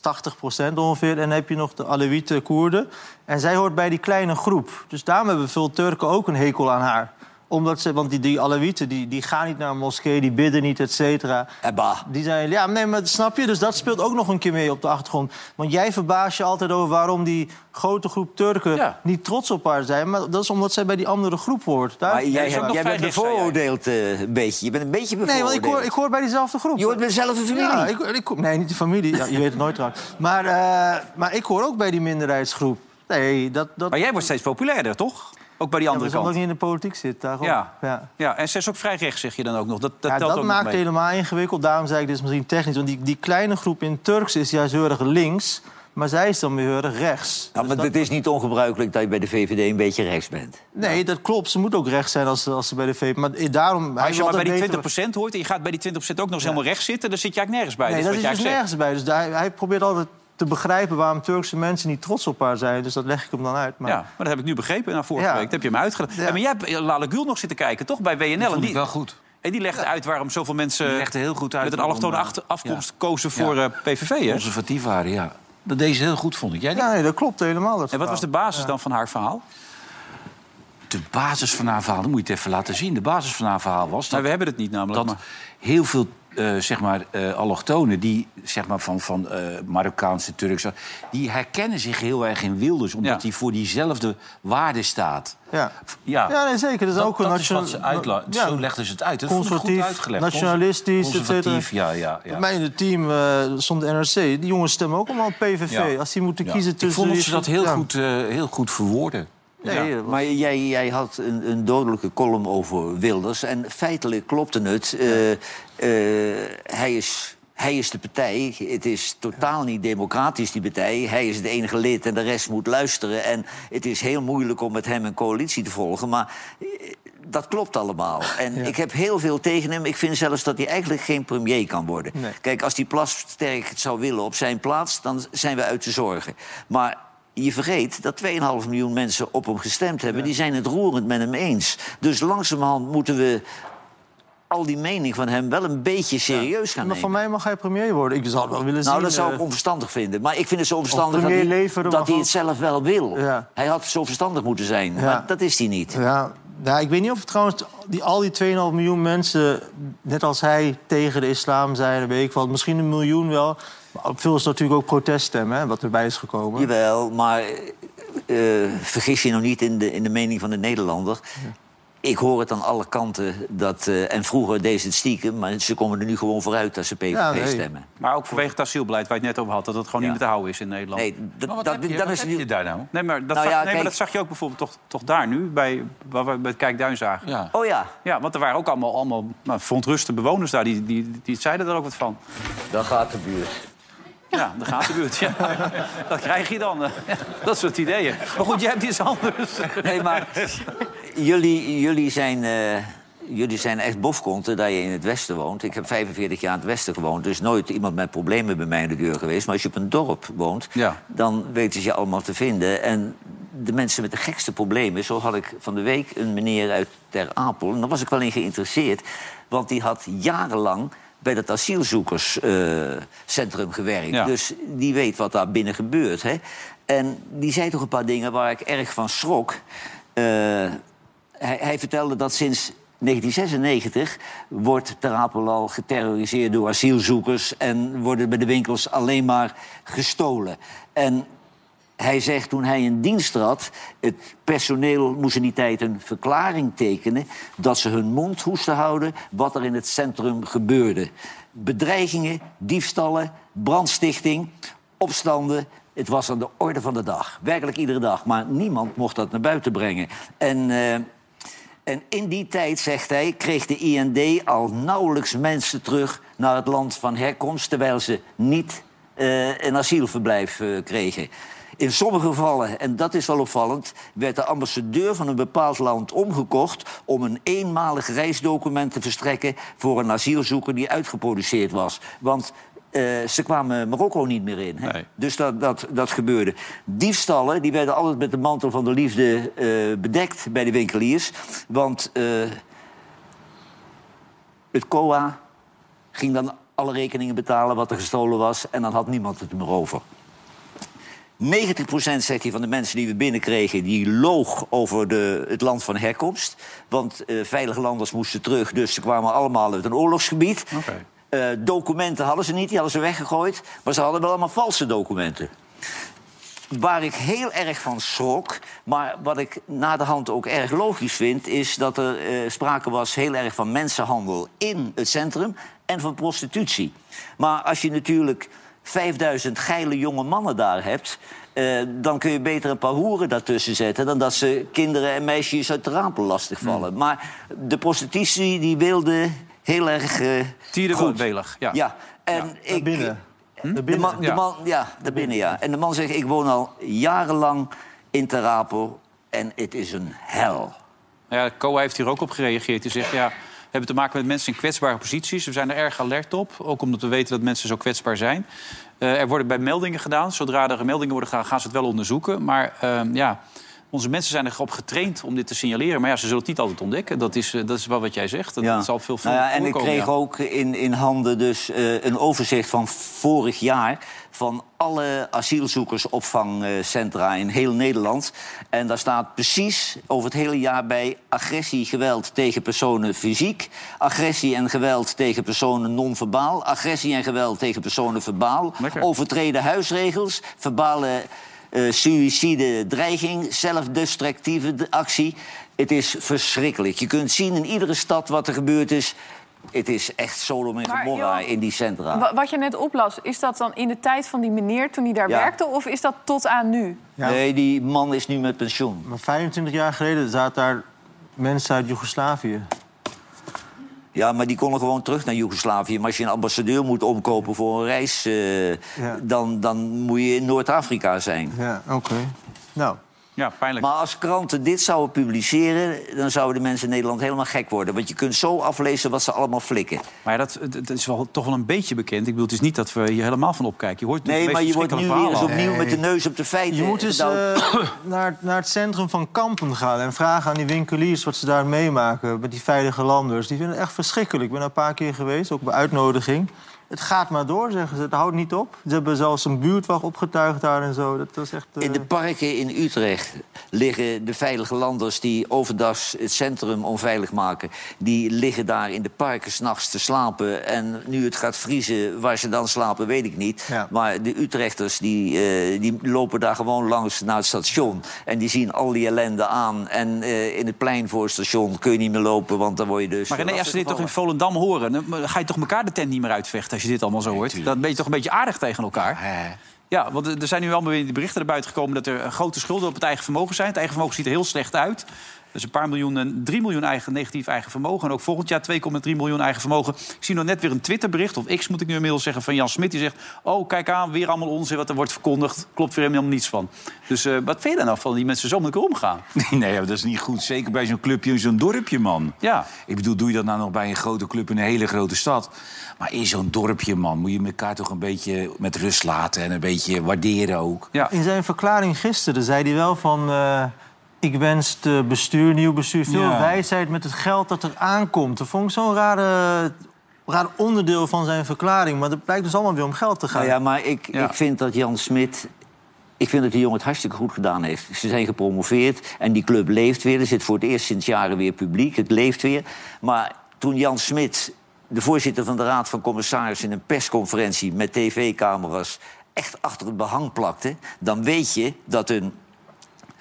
80% ongeveer. En dan heb je nog de Alewieten Koerden. En zij hoort bij die kleine groep. Dus daarom hebben veel Turken ook een hekel aan haar omdat ze, want die, die Alewieten die, die gaan niet naar een moskee, die bidden niet, et cetera. Ebba. Die zijn, ja, nee, maar snap je? Dus dat speelt ook nog een keer mee op de achtergrond. Want jij verbaast je altijd over waarom die grote groep Turken Ja. niet trots op haar zijn. Maar dat is omdat zij bij die andere groep hoort. Daar Maar jij, hebt- jij bent bevooroordeeld eh, een beetje. Je bent een beetje Nee, bevooroordeeld. want ik hoor, ik hoor bij diezelfde groep. Je hoort bij dezelfde familie. Ja, ik, ik, nee, niet de familie. Ja, je weet het nooit trouwens. Maar, eh, maar ik hoor ook bij die minderheidsgroep. Nee, dat... dat Maar jij wordt steeds populairder, toch? Ook bij die ja, andere omdat kant. ik niet in de politiek zit. Daarom. Ja. ja. Ja, en ze is ook vrij rechts, zeg je dan ook nog. Dat, dat Ja, telt dat ook maakt nog het helemaal ingewikkeld. Daarom zei ik dit is misschien technisch. Want die, die kleine groep in Turks is juist heel erg links. Maar zij is dan weer heel erg rechts. Nou, maar het is niet ongebruikelijk dat je bij de VVD een beetje rechts bent. Nee, dat klopt. Ze moet ook rechts zijn als, als ze bij de VVD... Maar daarom... Maar als je maar bij die weten 20% hoort en je gaat bij die 20% ook nog eens helemaal rechts zitten... dan zit je eigenlijk nergens bij. Nee, is dat wat is jij dus zegt. nergens bij. Dus daar- hij probeert altijd te begrijpen waarom Turkse mensen niet trots op haar zijn. Dus dat leg ik hem dan uit. Maar... Ja, maar dat heb ik nu begrepen na vorige Ja. week. Dat heb je me uitgelegd. Ja. Maar jij hebt Lale Gül nog zitten kijken, toch? Bij WNL. Dat en vond die, ik wel goed. En die legde uit waarom zoveel mensen legde heel goed uit met een allochtone eh, afkomst ja. kozen voor Ja. eh, PVV. Hè? Conservatief waren, ja. Dat deed ze heel goed, vond ik. Jij nee, dat klopt helemaal. Dat En wat was de basis dan van haar verhaal? De basis van haar verhaal, dat moet je het even laten zien. De basis van haar verhaal was Nou, dat, we hebben het niet namelijk. dat maar- heel veel eh, zeg maar, eh, allochtonen... die zeg maar, van, van eh, Marokkaanse, Turkse... die herkennen zich heel erg in Wilders... omdat Ja. hij voor diezelfde waarde staat. Ja. Ja, Ja, nee, zeker. Dat is ook een dat is wat nation- ze uitla- ja. Zo legden ze het uit. Dat vond ik goed Conservatief, uitgelegd. nationalistisch, et Conservatief, cetera. ja, ja, ja. Bij mij in het team eh, stond de NRC. Die jongens stemmen ook allemaal op PVV. Ja. Als die moeten Ja. kiezen Ik tussen... vond dat die- ze dat heel, ja. goed, eh, heel goed verwoorden. Nee, Ja, maar jij, jij had een, een dodelijke column over Wilders. En feitelijk klopte het. Eh, eh, hij, is, hij is de partij. Het is totaal niet democratisch, die partij. Hij is het enige lid en de rest moet luisteren. En het is heel moeilijk om met hem een coalitie te volgen. Maar eh, dat klopt allemaal. En ik heb heel veel tegen hem. Ik vind zelfs dat hij eigenlijk geen premier kan worden. Nee. Kijk, als die Plasterk het zou willen op zijn plaats... dan zijn we uit de zorgen. Maar je vergeet dat 2,5 miljoen mensen op hem gestemd hebben. Die zijn het roerend met hem eens. Dus langzamerhand moeten we al die mening van hem wel een beetje serieus gaan Maar nemen. van mij mag hij premier worden. Ik zou het wel willen zien. Nou, dat zou ik eh, onverstandig vinden. Maar ik vind het zo onverstandig dat, hij, dat het zelf wel wil. Ja. Hij had zo verstandig moeten zijn. Maar dat is hij niet. Ja, ja, ik weet niet of trouwens die, al die 2,5 miljoen mensen... net als hij tegen de islam zijn, weet ik wel. Misschien een miljoen wel. Maar op veel is natuurlijk ook proteststemmen, hè, wat erbij is gekomen. Jawel, maar eh, vergis je nou niet in de, in de mening van de Nederlander. Ik hoor het aan alle kanten. Dat, eh, en vroeger deed ze het stiekem, maar ze komen er nu gewoon vooruit dat ze PVV Ja, nee. stemmen. Maar ook vanwege het asielbeleid waar je het net over had... dat het gewoon Ja. niet meer te houden is in Nederland. Nee, dat, dat, heb je, dan wat is je daar nou? Nee, maar dat, Nou zag, ja, nee, maar dat zag je ook bijvoorbeeld toch, toch daar nu, bij, waar we bij het Kijkduin zagen. Ja. Oh ja, Ja, want er waren ook allemaal, allemaal nou, verontruste bewoners daar. Die, die, die zeiden er ook wat van. dan gaat de buurt. Ja, de buurt. Ja. Dat krijg je dan. eh, Dat soort ideeën. Maar goed, jij hebt iets anders. Nee, maar jullie, jullie, zijn, eh, jullie zijn echt bofkonten dat je in het Westen woont. Ik heb 45 jaar in het Westen gewoond. Dus nooit iemand met problemen bij mij in de deur geweest. Maar als je op een dorp woont, Ja. dan weten ze je allemaal te vinden. En de mensen met de gekste problemen... zo had ik van de week een meneer uit Ter Apel... en daar was ik wel in geïnteresseerd. Want die had jarenlang bij dat asielzoekerscentrum gewerkt. Ja. Dus die weet wat daar binnen gebeurt. Hè? En die zei toch een paar dingen waar ik erg van schrok. Eh, hij, hij vertelde dat sinds 1996 wordt Ter Apel al geterroriseerd door asielzoekers... en worden bij de winkels alleen maar gestolen. En hij zegt toen hij in dienst trad... het personeel moest in die tijd een verklaring tekenen... dat ze hun mond hoesten houden wat er in het centrum gebeurde. Bedreigingen, diefstallen, brandstichting, opstanden... Het was aan de orde van de dag. Werkelijk iedere dag. Maar niemand mocht dat naar buiten brengen. En... eh, en in die tijd, zegt hij, kreeg de IND al nauwelijks mensen terug naar het land van herkomst, terwijl ze niet eh, een asielverblijf eh, kregen. In sommige gevallen, en dat is wel opvallend, werd de ambassadeur van een bepaald land omgekocht om een eenmalig reisdocument te verstrekken voor een asielzoeker die uitgeproduceerd was. Want eh, ze kwamen Marokko niet meer in. Hè? Dus dat, dat, dat gebeurde. Diefstallen die werden altijd met de mantel van de liefde eh, bedekt bij de winkeliers. Want eh, het COA ging dan alle rekeningen betalen wat er gestolen was... en dan had niemand het meer over. 90% zegt hij van de mensen die we binnenkregen... die loog over de, het land van herkomst. Want eh, veilige landers moesten terug, dus ze kwamen allemaal uit een oorlogsgebied. Eh, documenten hadden ze niet, die hadden ze weggegooid. Maar ze hadden wel allemaal valse documenten. Waar ik heel erg van schrok, maar wat ik na de hand ook erg logisch vind... is dat er eh, sprake was heel erg van mensenhandel in het centrum... en van prostitutie. Maar als je natuurlijk 5000 geile jonge mannen daar hebt... eh, dan kun je beter een paar hoeren daartussen zetten... dan dat ze kinderen en meisjes uit de rapen lastigvallen. Maar de prostitutie die wilde heel erg uh, Tierde goed. welig, ja. Ja, en ik... binnen. De man, de Ja. man, ja, daarbinnen, ja. En de man zegt, ik woon al jarenlang in Ter Apel en het is een hel. Ja, COA heeft hier ook op gereageerd. Die zegt, ja, hebben te maken met mensen in kwetsbare posities. We zijn er erg alert op, ook omdat we weten dat mensen zo kwetsbaar zijn. Eh, er worden bij meldingen gedaan. Zodra er meldingen worden gedaan, gaan ze het wel onderzoeken. Maar ehm, ja, onze mensen zijn erop getraind om dit te signaleren. Maar ja, ze zullen het niet altijd ontdekken. Dat is, eh, dat is wel wat jij zegt. Dat, dat zal veel Nou ja, en ik kreeg ja. ook in, in handen dus eh, een overzicht van vorig jaar... van alle asielzoekersopvangcentra in heel Nederland. En daar staat precies over het hele jaar bij... agressie, geweld tegen personen fysiek... agressie en geweld tegen personen non-verbaal... agressie en geweld tegen personen verbaal... overtreden huisregels, verbale eh suïcide, dreiging, zelfdestructieve actie. Het is verschrikkelijk. Je kunt zien in iedere stad wat er gebeurd is. Het is echt Sodom en Gomorra in die centra. Wa- Wat je net oplas, is dat dan in de tijd van die meneer toen hij daar Ja. werkte... of is dat tot aan nu? Nee, die man is nu met pensioen. Maar 25 jaar geleden zaten daar mensen uit Joegoslavië. Ja, maar die konden gewoon terug naar Joegoslavië. Maar als je een ambassadeur moet omkopen voor een reis... eh, Ja. dan, dan moet je in Noord-Afrika zijn. Ja, oké. Nou. Ja, pijnlijk. Maar als kranten dit zouden publiceren... dan zouden de mensen in Nederland helemaal gek worden. Want je kunt zo aflezen wat ze allemaal flikken. Maar ja, dat, dat is wel, toch wel een beetje bekend. Ik bedoel, het is niet dat we hier helemaal van opkijken. Je hoort Nee, maar je wordt nu weer eens opnieuw met de neus op de feiten. Je moet eens eh, naar, naar het centrum van Kampen gaan en vragen aan die winkeliers wat ze daar meemaken met die veilige landers. Die vinden het echt verschrikkelijk. Ik ben er een paar keer geweest, ook bij uitnodiging. Het gaat maar door, zeggen ze. Het houdt niet op. Ze hebben zelfs een buurtwacht opgetuigd daar en zo. Dat, is echt. eh, In de parken in Utrecht liggen de veilige landers die overdag het centrum onveilig maken. Die liggen daar in de parken s'nachts te slapen. En nu het gaat vriezen, waar ze dan slapen, weet ik niet. Maar de Utrechters die, eh, die lopen daar gewoon langs naar het station. En die zien al die ellende aan. En eh, in het plein voor het station kun je niet meer lopen, want dan word je dus. Maar René, als ze dit toch in. Volendam horen... dan ga je toch elkaar de tent niet meer uitvechten als je dit allemaal zo hoort. Dan ben je toch een beetje aardig tegen elkaar. Ja, want er zijn nu allemaal weer die berichten naar buiten gekomen... dat er grote schulden op het eigen vermogen zijn. Het eigen vermogen ziet er heel slecht uit. Dus een paar miljoen, en 3 miljoen eigen, negatief eigen vermogen. En ook volgend jaar 2,3 miljoen eigen vermogen. Ik zie nog net weer een Twitterbericht, of X moet ik nu inmiddels zeggen... van Jan Smit, die zegt... oh, kijk aan, weer allemaal onzin wat er wordt verkondigd. Klopt weer helemaal niets van. Dus eh, wat vind je daar nou van, die mensen zo met elkaar omgaan? Nee, nee, dat is niet goed. Zeker bij zo'n clubje in zo'n dorpje, man. Ja. Ik bedoel, doe je dat nou nog bij een grote club in een hele grote stad? Maar in zo'n dorpje, man, moet je elkaar toch een beetje met rust laten... en een beetje waarderen ook. In zijn verklaring gisteren zei hij wel van... eh, ik wens het bestuur, nieuw bestuur, veel Ja. wijsheid met het geld dat er aankomt. Dat vond ik zo'n rare raar onderdeel van zijn verklaring. Maar het blijkt dus allemaal weer om geld te gaan. Nou ja, maar ik, ik vind dat Jan Smit... Ik vind dat die jongen het hartstikke goed gedaan heeft. Ze zijn gepromoveerd en die club leeft weer. Er zit voor het eerst sinds jaren weer publiek. Het leeft weer. Maar toen Jan Smit, de voorzitter van de Raad van Commissarissen... in een persconferentie met tv-camera's echt achter het behang plakte... dan weet je dat een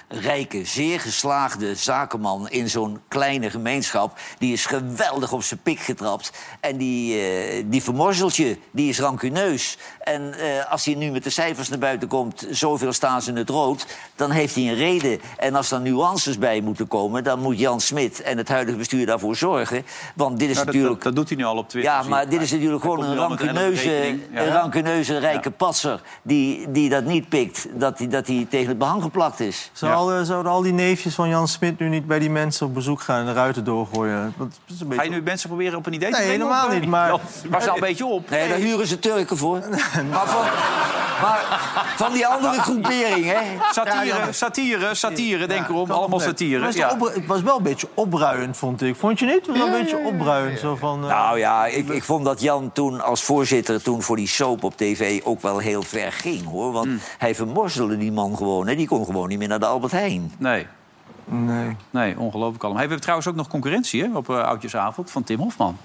rijke, zeer geslaagde zakenman in zo'n kleine gemeenschap... die is geweldig op zijn pik getrapt. En die, eh die vermorzelt je, die is rancuneus. En eh, als hij nu met de cijfers naar buiten komt... zoveel staan ze in het rood, dan heeft hij een reden. En als er nuances bij moeten komen... dan moet Jan Smit en het huidige bestuur daarvoor zorgen. Want dit is Nou, dat, natuurlijk... dat, dat doet hij nu al op Twitter. Ja, maar dit is natuurlijk gewoon een rancuneuze. Ja. een rancuneuze rijke patser... Die, die dat niet pikt, dat hij dat hij tegen het behang geplakt is. Zou al, eh, zouden al die neefjes van Jan Smit nu niet bij die mensen op bezoek gaan en de ruiten doorgooien? Dat is een beetje... Ga je nu mensen proberen op een idee te Nee, brengen? helemaal niet, maar- Maar ze al een beetje op. Nee, daar huren ze Turken voor. Maar van, maar van die andere groepering, hè? Satire, satire, satire, denk erom. Allemaal satire. Het, Ja. was op- het was wel een beetje opruiend, vond ik. Vond je niet? Het was wel een beetje opruiend. Zo van, eh, Nou ja, ik, ik vond dat Jan toen als voorzitter toen voor die soap op tv ook wel heel ver ging, hoor. Want hij vermorzelde die man gewoon. Hè. Die kon gewoon niet meer naar de Albert Heijn. Nee. Nee. Nee, ongelooflijk allemaal. Hey, we hebben trouwens ook nog concurrentie hè, op eh, Oudjesavond van Tim Hofman.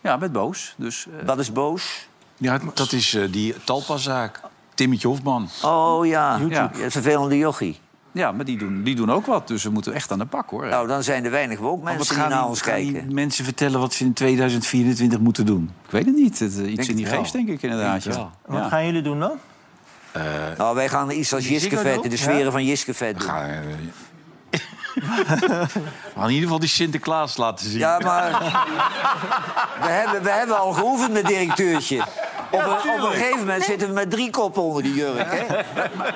Ja, met Boos. Dus, eh, Dat is boos. Ja, dat is eh, die talpazaak. Timmetje Hofman. Oh ja, Ja. Ja, vervelende jochie. ja, maar die doen, die doen ook wat. Dus we moeten echt aan de bak, hoor. Nou, dan zijn er weinig Maar mensen die naar ons kijken. mensen vertellen wat ze in 2024 moeten doen? Ik weet het niet. Het, eh, iets Denk in die het wel. geest, denk ik inderdaad. Denk Ja. Wat gaan jullie doen dan? Nou, wij gaan iets als Dome? de sferen van Jiskevet doen. Ga, eh, gaan in ieder geval die Sinterklaas laten zien. Ja, maar we hebben, we hebben al geoefend met directeurtje. Op een, op een gegeven moment zitten we met drie koppen onder die jurk. Hè?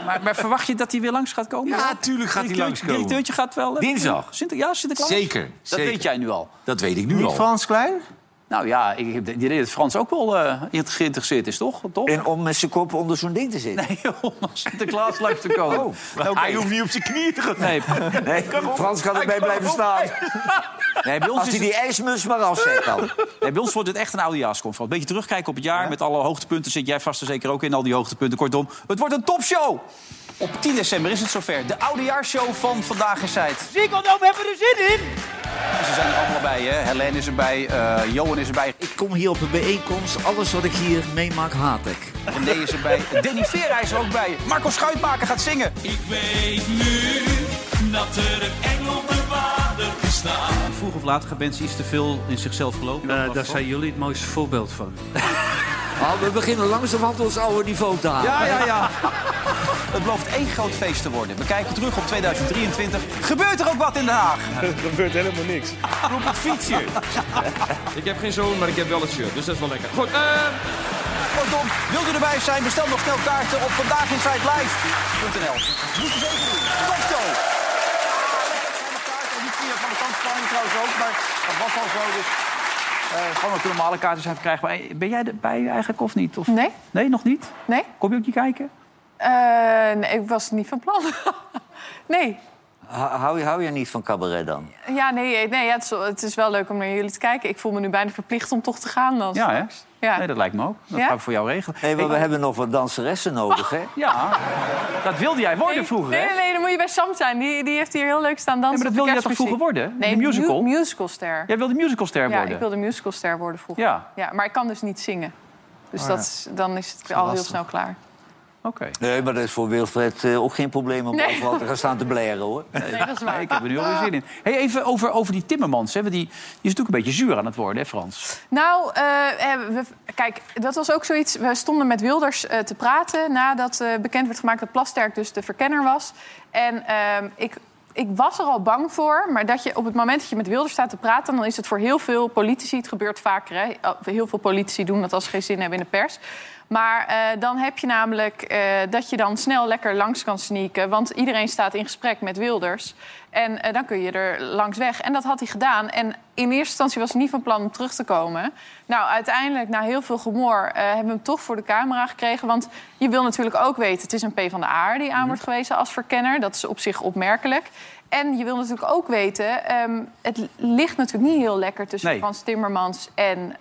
Maar, maar verwacht je dat hij weer langs gaat komen? Ja, tuurlijk gaat hij Directeur- langskomen. directeurtje gaat wel... Dinsdag. Sinter, ja, Sinterklaas? Zeker, Dat zeker. weet jij nu al. Dat weet ik nu Niet al. Frans Klein? Nou ja, ik heb de idee dat Frans ook wel eh, geïnteresseerd is, toch? toch? En om met zijn kop onder zo'n ding te zitten. Nee, om als Sinterklaas langs te komen. Oh. Oké. Hij hoeft niet op zijn knieën te gaan. Nee, Nee, Frans kan erbij blijven staan. nee, bij ons Als is hij het- die ijsmus maar afzet dan. Nee, bij ons wordt het echt een oudejaarsconferentie. Een beetje terugkijken op het jaar. Met alle hoogtepunten zit jij vast en zeker ook in al die hoogtepunten. Kortom, het wordt een topshow. Op 10 december is het zover. De oudejaarshow van Vandaag in Zuid. Ziggo Dome hebben we er zin in. En Ze zijn er allemaal bij, hè. Helene is erbij, eh Johan is erbij, Ik kom hier op een bijeenkomst. Alles wat ik hier meemaak, haat ik. René is erbij. Danny Vera is er ook bij. Marco Schuitmaker gaat zingen. Ik weet nu dat er een engel te water bestaat. Vroeg of laat gaan mensen iets te veel in zichzelf geloven. daar zijn jullie het mooiste voorbeeld van. Oh, we beginnen langzamerhand ons oude niveau te halen. Ja, ja, ja. Het belooft één groot feest te worden. We kijken terug op 2023. Gebeurt er ook wat in Den Haag? Er gebeurt helemaal niks. Roep het fietsje. Ik heb geen zoon, maar ik heb wel het shirt, dus dat is wel lekker. Goed, eh... Kortom, wilt u erbij zijn? Bestel nog snel kaarten op vandaaginside.live.nl. Moet je zeker doen. Kaarten, Niet via van de kantsplanning trouwens ook, maar dat was al zo. Dus gewoon ook de normale kaarten zijn verkrijgbaar. Eh, Ben jij erbij eigenlijk of niet? Of... Nee. Nee, nog niet? Nee? Kom je ook niet kijken? Eh, nee, ik was niet van plan. nee. Hou je, hou je niet van cabaret dan? Ja, nee, nee ja, het, is, het is wel leuk om naar jullie te kijken. Ik voel me nu bijna verplicht om toch te gaan dan. Ja, hè? Ja. Nee, dat lijkt me ook. Dat Ja? gaan we voor jou regelen. Nee, maar we hebben nog wat danseressen nodig, hè? Ja, dat wilde jij worden Nee, vroeger, nee, hè? Je bij Sam zijn. Die, die heeft hier heel leuk staan dansen. Ja, maar dat wilde jij toch vroeger worden? Nee, De musical? mu- musicalster. Jij wilde musicalster Ja, worden? ik wilde musicalster worden vroeger. Ja. Ja, maar ik kan dus niet zingen. Dus Oh, dat ja. dan is het al heel snel klaar. Nee, maar dat is voor Wilfred eh, ook geen probleem om Nee. overal te gaan staan te blaren, hoor. Nee, dat is waar. ik heb er nu alweer zin in. Hey, even over, over die Timmermans. Hè. want Die, die is natuurlijk een beetje zuur aan het worden, hè, Frans? Nou, eh, eh, we, kijk, dat was ook zoiets. We stonden met Wilders te praten nadat bekend werd gemaakt dat Plasterk dus de verkenner was. En ehm, ik, ik was er al bang voor, maar dat je op het moment dat je met Wilders staat te praten, dan is het voor heel veel politici, het gebeurt vaker, hè, heel veel politici doen dat als ze geen zin hebben in de pers. Maar eh, dan heb je namelijk eh, dat je dan snel lekker langs kan sneaken. Want iedereen staat in gesprek met Wilders. En eh, dan kun je er langs weg. En dat had hij gedaan. En in eerste instantie was hij niet van plan om terug te komen. Nou, uiteindelijk, na heel veel gemor, eh, hebben we hem toch voor de camera gekregen. Want je wil natuurlijk ook weten, het is een P van de A die aan wordt gewezen als verkenner. Dat is op zich opmerkelijk. En je wil natuurlijk ook weten, ehm, het ligt natuurlijk niet heel lekker tussen Nee. Frans Timmermans en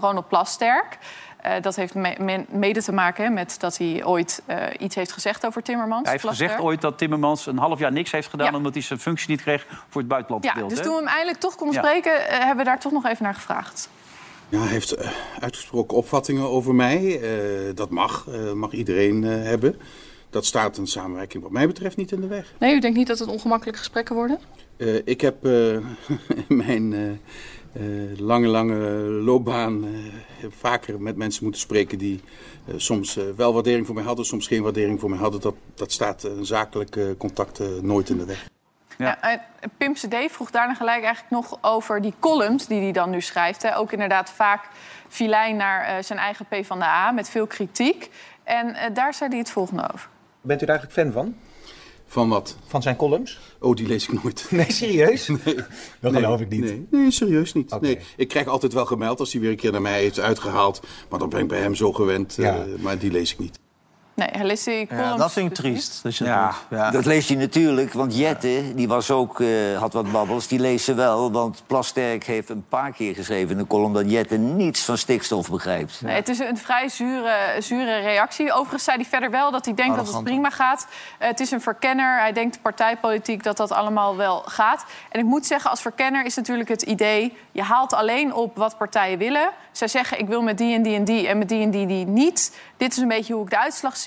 Ronald Plasterk. Eh, dat heeft me- me- mede te maken hè, met dat hij ooit eh, iets heeft gezegd over Timmermans. Hij heeft gezegd ooit dat Timmermans een half jaar niks heeft gedaan... Ja. omdat hij zijn functie niet kreeg voor het buitenland Ja, dus hè? toen we hem eindelijk toch konden Ja. spreken, eh, hebben we daar toch nog even naar gevraagd. Ja, hij heeft uitgesproken opvattingen over mij. Eh, dat mag, eh, mag iedereen eh, hebben. Dat staat een samenwerking wat mij betreft niet in de weg. Nee, u denkt niet dat het ongemakkelijke gesprekken worden? Eh, ik heb eh, mijn eh, eh, lange, lange loopbaan eh, vaker met mensen moeten spreken die eh, soms eh, wel waardering voor mij hadden, soms geen waardering voor mij hadden. Dat, dat staat een zakelijk eh, contact nooit in de weg. Ja. en Pim CD vroeg daarna gelijk eigenlijk nog over die columns die hij dan nu schrijft. Hè. Ook inderdaad vaak filijn naar eh, zijn eigen P van de A met veel kritiek. En eh, daar zei hij het volgende over. Bent u daar eigenlijk fan van? Van wat? Van zijn columns? Oh, die lees ik nooit. Nee, serieus? Nee. Dat geloof ik niet. Nee, nee serieus niet. Nee, ik krijg altijd wel gemeld als hij weer een keer naar mij heeft uitgehaald. Maar dan ben ik bij hem zo gewend. eh, maar die lees ik niet. Nee, hij leest die columns. dat vind ik dus triest. Dat je dat Ja, doet. Ja. dat leest hij natuurlijk, want Jette, die was ook, eh, had wat babbels, die leest ze wel. Want Plasterk heeft een paar keer geschreven in de column dat Jette niets van stikstof begrijpt. Nee, het is een vrij zure, zure reactie. Overigens zei hij verder wel dat hij denkt dat het prima gaat. Eh, het is een verkenner. Hij denkt partijpolitiek dat dat allemaal wel gaat. En ik moet zeggen, als verkenner is natuurlijk het idee... je haalt alleen op wat partijen willen. Zij zeggen, ik wil met die en die en die en met die en die, die niet. Dit is een beetje hoe ik de uitslag zie.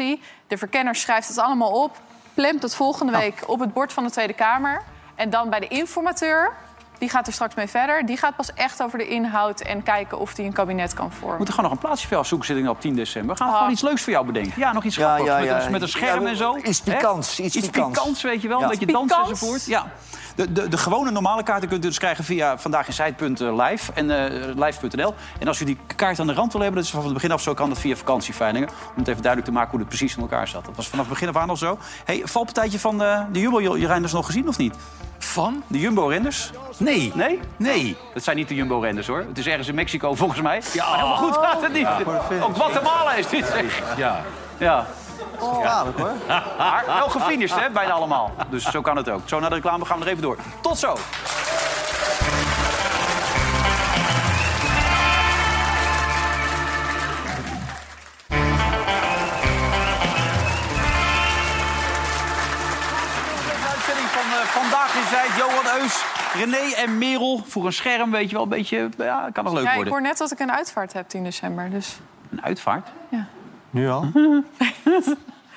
De verkenner schrijft het allemaal op. Plemt het volgende week op het bord van de Tweede Kamer. En dan bij de informateur... Die gaat er straks mee verder. Die gaat pas echt over de inhoud en kijken of hij een kabinet kan vormen. We moeten gewoon nog een plaatsje voor jou zoeken zitten op 10 december. We gaan gewoon iets leuks voor jou bedenken. Ja, nog iets Ja, grappigs. ja, met, ja. met een scherm Ja, en zo. iets pikants, iets pikants. weet je wel. Ja. Een beetje dansen enzovoort. Ja. De, de, de gewone normale kaarten kunt u dus krijgen via vandaag in Zuid.live en eh, live.nl. En als u die kaart aan de rand wil hebben, dat is van het begin af zo, kan dat via vakantieveilingen. Om het even duidelijk te maken hoe het precies in elkaar zat. Dat was vanaf het begin af aan al zo. Hey, valpartijtje van de, de Jumbo-renners nog gezien of niet? Van? De Jumbo-renners? Nee. Nee? Nee. Dat zijn niet de Jumbo-renners hoor. Het is ergens in Mexico volgens mij. Ja. Maar helemaal goed gaat het niet. Ja. Ook Guatemala is dit. Ja. Ja. Gevaarlijk hoor. Maar wel gefinished, hè? Bijna allemaal. Dus zo kan het ook. Zo naar de reclame gaan we nog even door. Tot zo. De uitzending van eh, Vandaag in Zuid. Johan Eus, René en Merel. Voor een scherm, weet je wel, een beetje... Ja, kan nog leuk Ja, ik worden. hoor net dat ik een uitvaart heb 10 december. Dus Een uitvaart? Nu al?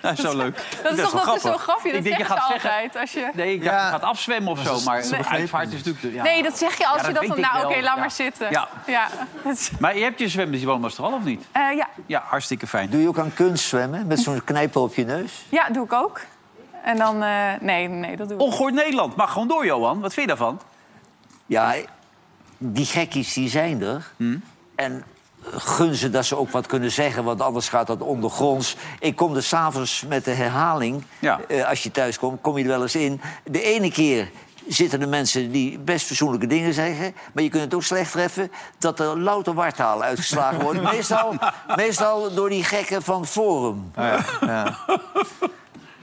Dat is zo leuk. dat is toch wel nog zo'n grapje. Dat ik denk, je zeggen gaat zeggen... altijd. Als je... Nee, ik dacht, je gaat afzwemmen of zo. Maar Nee. een uitvaart is natuurlijk... Ja. Nee, dat zeg je als Ja, je dat dat Nou, oké, wel. laat Ja. maar zitten. Ja. ja. Maar je hebt je zwemdiploma toch al, of niet? Eh, ja. Ja, hartstikke fijn. Doe je ook aan kunst zwemmen met zo'n knijper op je neus? ja, doe ik ook. En dan... eh, nee, nee, dat doe ik Ongooid Nederland. Mag gewoon door, Johan. Wat vind je daarvan? Ja, die gekkies die zijn er. En gun ze dat ze ook wat kunnen zeggen, want anders gaat dat ondergronds. Ik kom er s'avonds met de herhaling. Ja. Eh, als je thuis komt, kom je er wel eens in. De ene keer zitten er mensen die best fatsoenlijke dingen zeggen... maar je kunt het ook slecht treffen dat er louter wartaal uitgeslagen wordt. meestal, meestal door die gekken van Forum.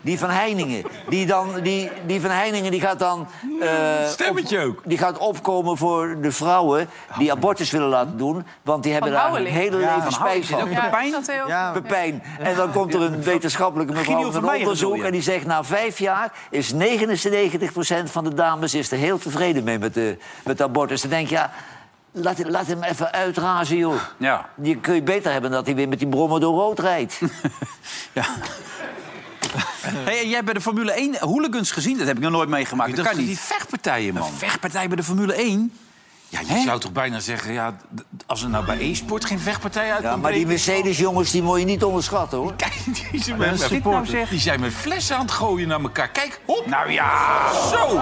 Die van Heiningen. Die, dan, die, die van Heiningen die gaat dan... eh, Stemmetje ook. die gaat opkomen voor de vrouwen die abortus willen laten doen. Want die hebben daar hun Houweling. hele Ja, leven spijt van. Ja, Pepijn? dat heel... Ja, Pepijn. En dan komt er een wetenschappelijke mevrouw Gideon van van Meijer onderzoek... bedoel je? en die zegt, na vijf jaar is 99% van de dames is er heel tevreden mee met de, met de abortus. Dan denk je, ja, laat, laat hem even uitrazen, joh. Ja. Die kun je beter hebben dan dat hij weer met die brommer door rood rijdt. ja. Hey, en jij hebt bij de Formule 1 hooligans gezien? Dat heb ik nog nooit meegemaakt. Dat kan die niet. vechtpartijen, man. Een vechtpartij bij de Formule 1? Ja, je Hè? zou toch bijna zeggen, ja, als er nou bij e-sport geen vechtpartij uit Ja, maar die Mercedes-jongens, die moet je niet onderschatten, hoor. Kijk, die zijn, Wat met, is dit nou die zijn met flessen aan het gooien naar elkaar. Kijk, hop. Nou ja. Zo.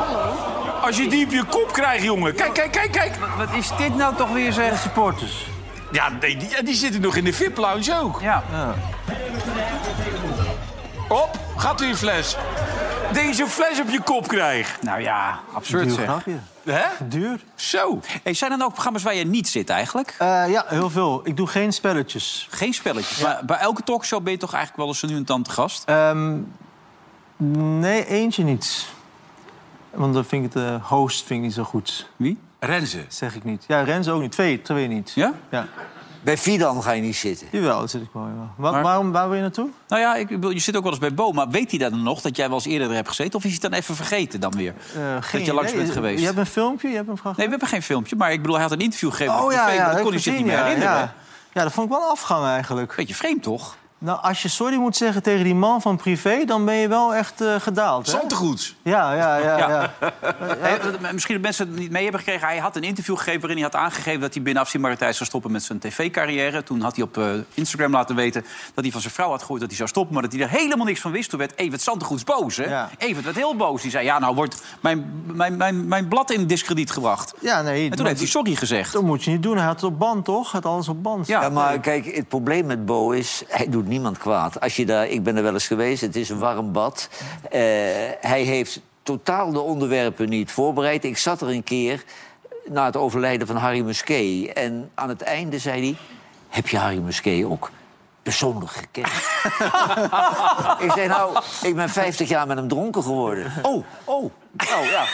Als je die op je kop krijgt, jongen. Kijk, kijk, kijk, kijk. Wat is dit nou toch weer zeg? supporters. Ja, nee, die, die zitten nog in de VIP-lounge ook. Ja. Op, gaat u een fles. Deze fles op je kop krijgt. Nou ja, absurd Duur zeg. grapje. Hè? Duur. Zo. Hey, zijn er dan ook programma's waar je niet zit eigenlijk? Eh, ja, heel veel. Ik doe geen spelletjes. Geen spelletjes. Maar bij elke talkshow ben je toch eigenlijk wel eens zo nu en dan te gast? Ehm, nee, eentje niet. Want dan vind ik de host vind ik niet zo goed. Wie? Renze. Zeg ik niet. Ja, Rens ook niet. Twee, twee niet. Ja? Ja. Bij Fidan ga je niet zitten. Jawel, dat zit ik wel. ja. Wa- Maar- waarom, waar wil je naartoe? Nou ja, ik, bedoel, je zit ook wel eens bij Bo. Maar weet hij dan nog dat jij wel eens eerder er hebt gezeten? Of is hij het dan even vergeten dan weer? Eh, dat geen je langs idee. bent geweest? Je hebt een filmpje? Je hebt een vraag. Nee, we hebben geen filmpje. Maar ik bedoel, hij had een interview gegeven Oh op maar dat heb kon ik hij zich niet meer ja, herinneren. Ja. ja, dat vond ik wel een afgang eigenlijk. Beetje vreemd, toch? Nou, als je sorry moet zeggen tegen die man van privé... dan ben je wel echt eh, gedaald. hè? Zantegoeds. Ja, ja, ja. ja. Ja. Hey, misschien dat mensen het niet mee hebben gekregen. Hij had een interview gegeven waarin hij had aangegeven... dat hij binnen afzienbare tijd zou stoppen met zijn tv-carrière. Toen had hij op eh, Instagram laten weten dat hij van zijn vrouw had gehoord dat hij zou stoppen... maar dat hij er helemaal niks van wist. Toen werd Evert Santegoeds boos, hè? Ja. Evert werd heel boos. Die zei, ja, nou wordt mijn, mijn, mijn, mijn blad in diskrediet gebracht. Ja, nee. En toen heeft hij sorry gezegd. Dat moet je niet doen. Hij had het op band, toch? Hij had alles op band. Ja. Ja, maar kijk, het probleem met Bo is, hij doet niemand kwaad. Als je daar, ik ben er wel eens geweest, het is een warm bad. Eh, hij heeft totaal de onderwerpen niet voorbereid. Ik zat er een keer na het overlijden van Harry Musquet. En aan het einde zei hij, heb je Harry Musquet ook persoonlijk gekend? ik zei, nou, ik ben 50 jaar met hem dronken geworden. Oh, oh, nou ja.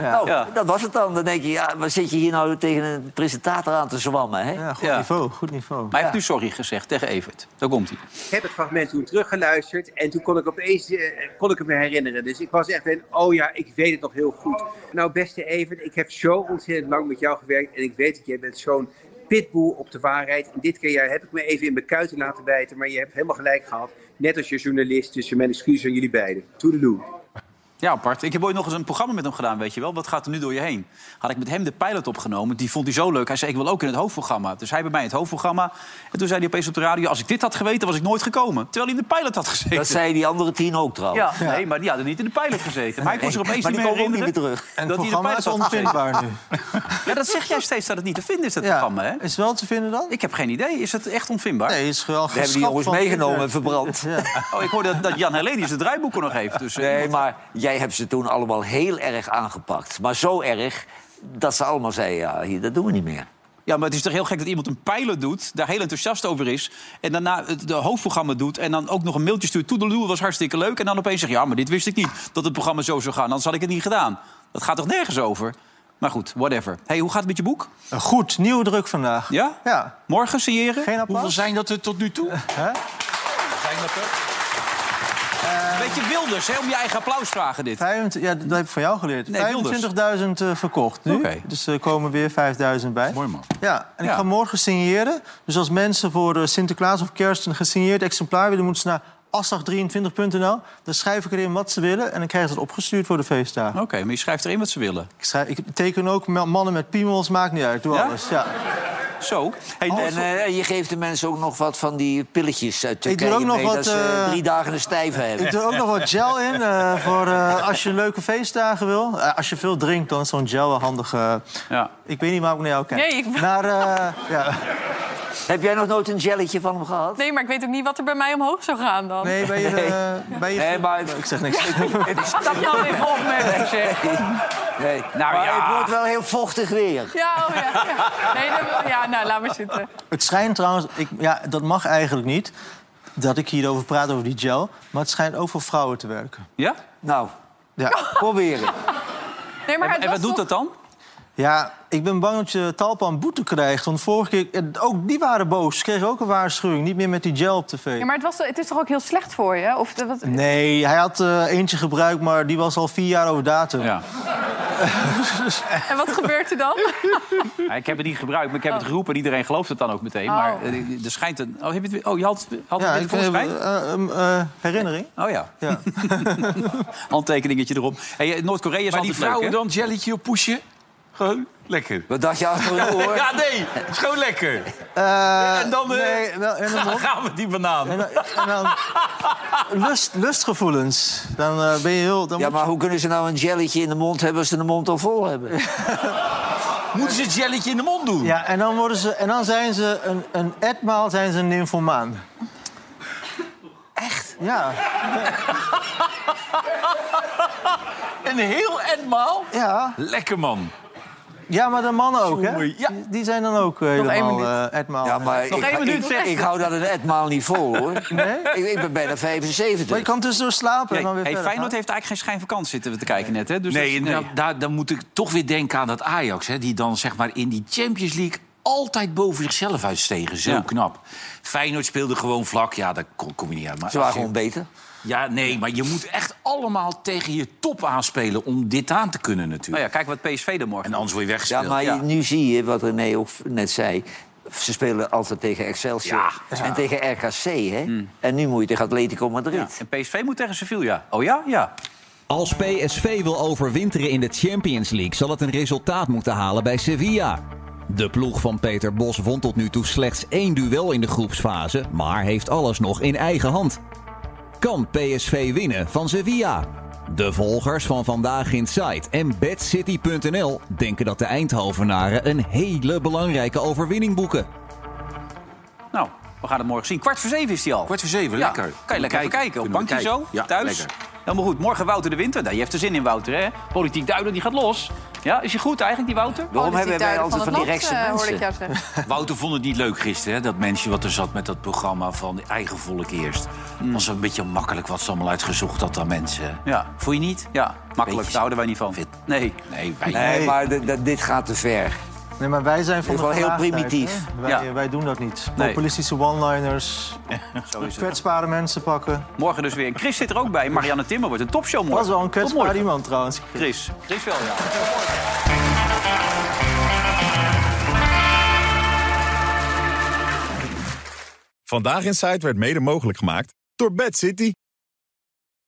Nou, Ja. dat was het dan. Dan denk je, ja, wat zit je hier nou tegen een presentator aan te zwammen, hè? Ja, goed Ja. niveau, goed niveau. Maar hij heeft nu sorry gezegd tegen Evert. Daar komt hij. Ik heb het fragment toen teruggeluisterd en toen kon ik opeens eh, kon ik het me herinneren. Dus ik was echt een, oh ja, ik weet het nog heel goed. Nou, beste Evert, ik heb zo ontzettend lang met jou gewerkt en ik weet dat jij bent zo'n pitbull op de waarheid. En dit keer heb ik me even in mijn kuiten laten bijten, maar je hebt helemaal gelijk gehad. Net als je journalist, dus mijn excuses aan jullie beiden. Toedeloe. Ja, apart. Ik heb ooit nog eens een programma met hem gedaan, weet je wel. Wat gaat er nu door je heen? Had ik met hem de pilot opgenomen. Die vond hij zo leuk. Hij zei, ik wil ook in het hoofdprogramma. Dus hij bij mij in het hoofdprogramma. En toen zei hij opeens op de radio... als ik dit had geweten, was ik nooit gekomen. Terwijl hij in de pilot had gezeten. Dat zei die andere tien ook trouwens. Ja, nee, maar die hadden niet in de pilot gezeten. Maar hij kon zich opeens niet die meer komen ook niet meer terug. En dat het hij in de programma pilot is onvindbaar nu. Ja, dat zeg jij steeds dat het niet te vinden is, dat Ja. programma, hè? Is het wel te vinden dan? Ik heb geen idee. Is het echt onvindbaar? Nee, is wel We hebben die jongens meegenomen en verbrand. Ja. Oh, ik hoorde dat, dat Jan Helenius de draaiboeken nog heeft. Dus, eh, Nee, maar jij hebt ze toen allemaal heel erg aangepakt. Maar zo erg dat ze allemaal zeiden, ja, hier, dat doen we niet meer. Ja, maar het is toch heel gek dat iemand een pilot doet, daar heel enthousiast over is... en daarna het de hoofdprogramma doet en dan ook nog een mailtje stuurt... Toedeloe, was hartstikke leuk. En dan opeens zegt, ja, maar dit wist ik niet, dat het programma zo zou gaan. Anders had ik het niet gedaan. Dat gaat toch nergens over? Maar goed, whatever. Hey, hoe gaat het met je boek? Eh, Goed, nieuwe druk vandaag. Ja? Ja. Morgen signeren? Geen applaus? Hoeveel zijn dat er tot nu toe? Hè? Zijn dat er? Beetje wilders, hè, om je eigen applaus vragen dit. 25 ja, dat heb ik van jou geleerd. Nee, Wilders. 25.000 eh, verkocht nu. Dus er komen weer 5.000 bij. Mooi man. Ja, en ik ga morgen signeren. Dus als mensen voor eh, Sinterklaas of Kerst een gesigneerd exemplaar willen... moeten ze naar asdag23.nl. Dan schrijf ik erin wat ze willen en dan krijgen ze het opgestuurd voor de feestdagen. Oké, maar je schrijft erin wat ze willen. Ik, schrijf, ik teken ook ma- mannen met piemels, maakt niet uit. Doe Ja? alles. Ja. Zo. Hey, En eh, je geeft de mensen ook nog wat van die pilletjes uit doe Turkije ook nog mee... wat, dat ze eh, drie dagen een stijve hebben. Ik doe ook nog wat gel in eh, voor eh, als je leuke feestdagen wil. Als je veel drinkt, dan is zo'n gel wel handig. Ja. Ik weet niet waar ik naar jou kijk. Nee, ik- Naar, eh, ja. Heb jij nog nooit een jelletje van hem gehad? Nee, maar ik weet ook niet wat er bij mij omhoog zou gaan dan. Nee, ben je... eh, ben je Nee, maar... Ik zeg niks. Stap nou even op met zeg. Nee. Nou maar ja. het wordt wel heel vochtig weer. Ja, oh ja. ja. Nee, dan- ja, nou, laat maar zitten. Het schijnt trouwens, ik, ja, dat mag eigenlijk niet... dat ik hierover praat, over die gel. Maar het schijnt ook voor vrouwen te werken. Ja? Nou, Ja, proberen. Nee, maar het En, en wat doet toch- dat dan? Ja ik ben bang dat je Talpan boete krijgt. Want vorige keer, eh, ook die waren boos. Ze kregen ook een waarschuwing. Niet meer met die gel op tv. Ja, maar het, was, het is toch ook heel slecht voor je? Of, de- wat... Nee, hij had eh, eentje gebruikt, maar die was al vier jaar over datum. Ja. En wat gebeurt er dan? Ja, ik heb het niet gebruikt, maar ik heb het geroepen. en Iedereen gelooft het dan ook meteen. Oh. Maar eh, er schijnt een... Oh, heb je het, weer- oh je had, had Ja, het ik weer vind, volgens mij? eh, eh, eh, herinnering. Oh ja, Ja. handtekeningetje erop. Hey, eh, Noord-Korea is Maar die altijd vrouwen dan jelletje op pushen? Gewoon lekker. Wat dacht je achter een oor? Ja, nee. Het is gewoon lekker. Eh, En dan, eh, nee, wel, en dan, Dan gaan we die banaan. en dan, en dan lust, lustgevoelens. Dan eh, ben je heel... Dan Ja, maar hoe kunnen ze nou een jelletje in de mond hebben als ze de mond al vol hebben? Moeten ze het jelletje in de mond doen? Ja, en dan, worden ze, en dan zijn ze een, een etmaal zijn ze een nymphomaan. Echt? Ja. Een heel etmaal? Ja. Lekker man. Ja, maar de mannen ook, hè? Ja. Die, zijn dan ook eh, één helemaal minuut. eh, etmaal. Ja, maar ik, ik, ik, hou dat een etmaal niet vol, hoor. Nee? Ik, ik ben bijna 75. Maar je kan tussendoor slapen en dan weer hey, verder Feyenoord gaan. heeft eigenlijk geen schijnvakantie zitten we te kijken net. Hè? Dus nee, dat- en da- daar, dan moet ik toch weer denken aan dat Ajax... Hè, die dan zeg maar in die Champions League altijd boven zichzelf uitstegen. Zo Ja. knap. Feyenoord speelde gewoon vlak. Ja, daar kom, je niet uit. Maar Ze waren gewoon beter. Ja, nee, maar je moet echt allemaal tegen je top aanspelen... om dit aan te kunnen natuurlijk. Nou ja, kijk wat PSV er morgen En anders word je Ja, weggespeeld. maar je- nu zie je wat René ook net zei. Ze spelen altijd tegen Excelsior en tegen RKC, hè? En nu moet je tegen Atletico Madrid. En PSV moet tegen Sevilla. Oh ja? Ja. Als PSV wil overwinteren in de Champions League... zal het een resultaat moeten halen bij Sevilla. De ploeg van Peter Bos won tot nu toe slechts één duel in de groepsfase... maar heeft alles nog in eigen hand. Kan PSV winnen van Sevilla? De volgers van Vandaag Inside en BadCity.nl denken dat de Eindhovenaren... een hele belangrijke overwinning boeken. Nou, we gaan het morgen zien. Kwart voor zeven is die al. Kwart voor zeven, Ja, lekker. Kan je Kunnen lekker we even kijken. Op bankje zo, Ja, thuis. lekker. Helemaal goed. Morgen Wouter de Winter. Nou, je hebt er zin in, Wouter, hè? Politiek duider, die gaat los. Ja, is je goed eigenlijk, die Wouter? Waarom hebben wij altijd van die rechtse eh, mensen? ik jou zeggen. Wouter vond het niet leuk gisteren, hè, dat mensje wat er zat met dat programma van eigen volk eerst. was een beetje makkelijk wat ze allemaal uitgezocht had aan mensen. Ja. Vond je niet? Ja, makkelijk. Beetje- Daar houden wij niet van. Nee. Nee, wij Nee, maar dit gaat te ver. Nee, maar wij zijn van de heel primitief. Wij, Ja. wij doen dat niet. Nee. Populistische one-liners, kwetsbare mensen pakken. Morgen dus weer. Chris zit er ook bij. Marianne Timmer wordt een topshow morgen. Dat is wel een kwetsbaar iemand trouwens. Chris. Chris wel, ja. Vandaag in Site werd mede mogelijk gemaakt door Bad City.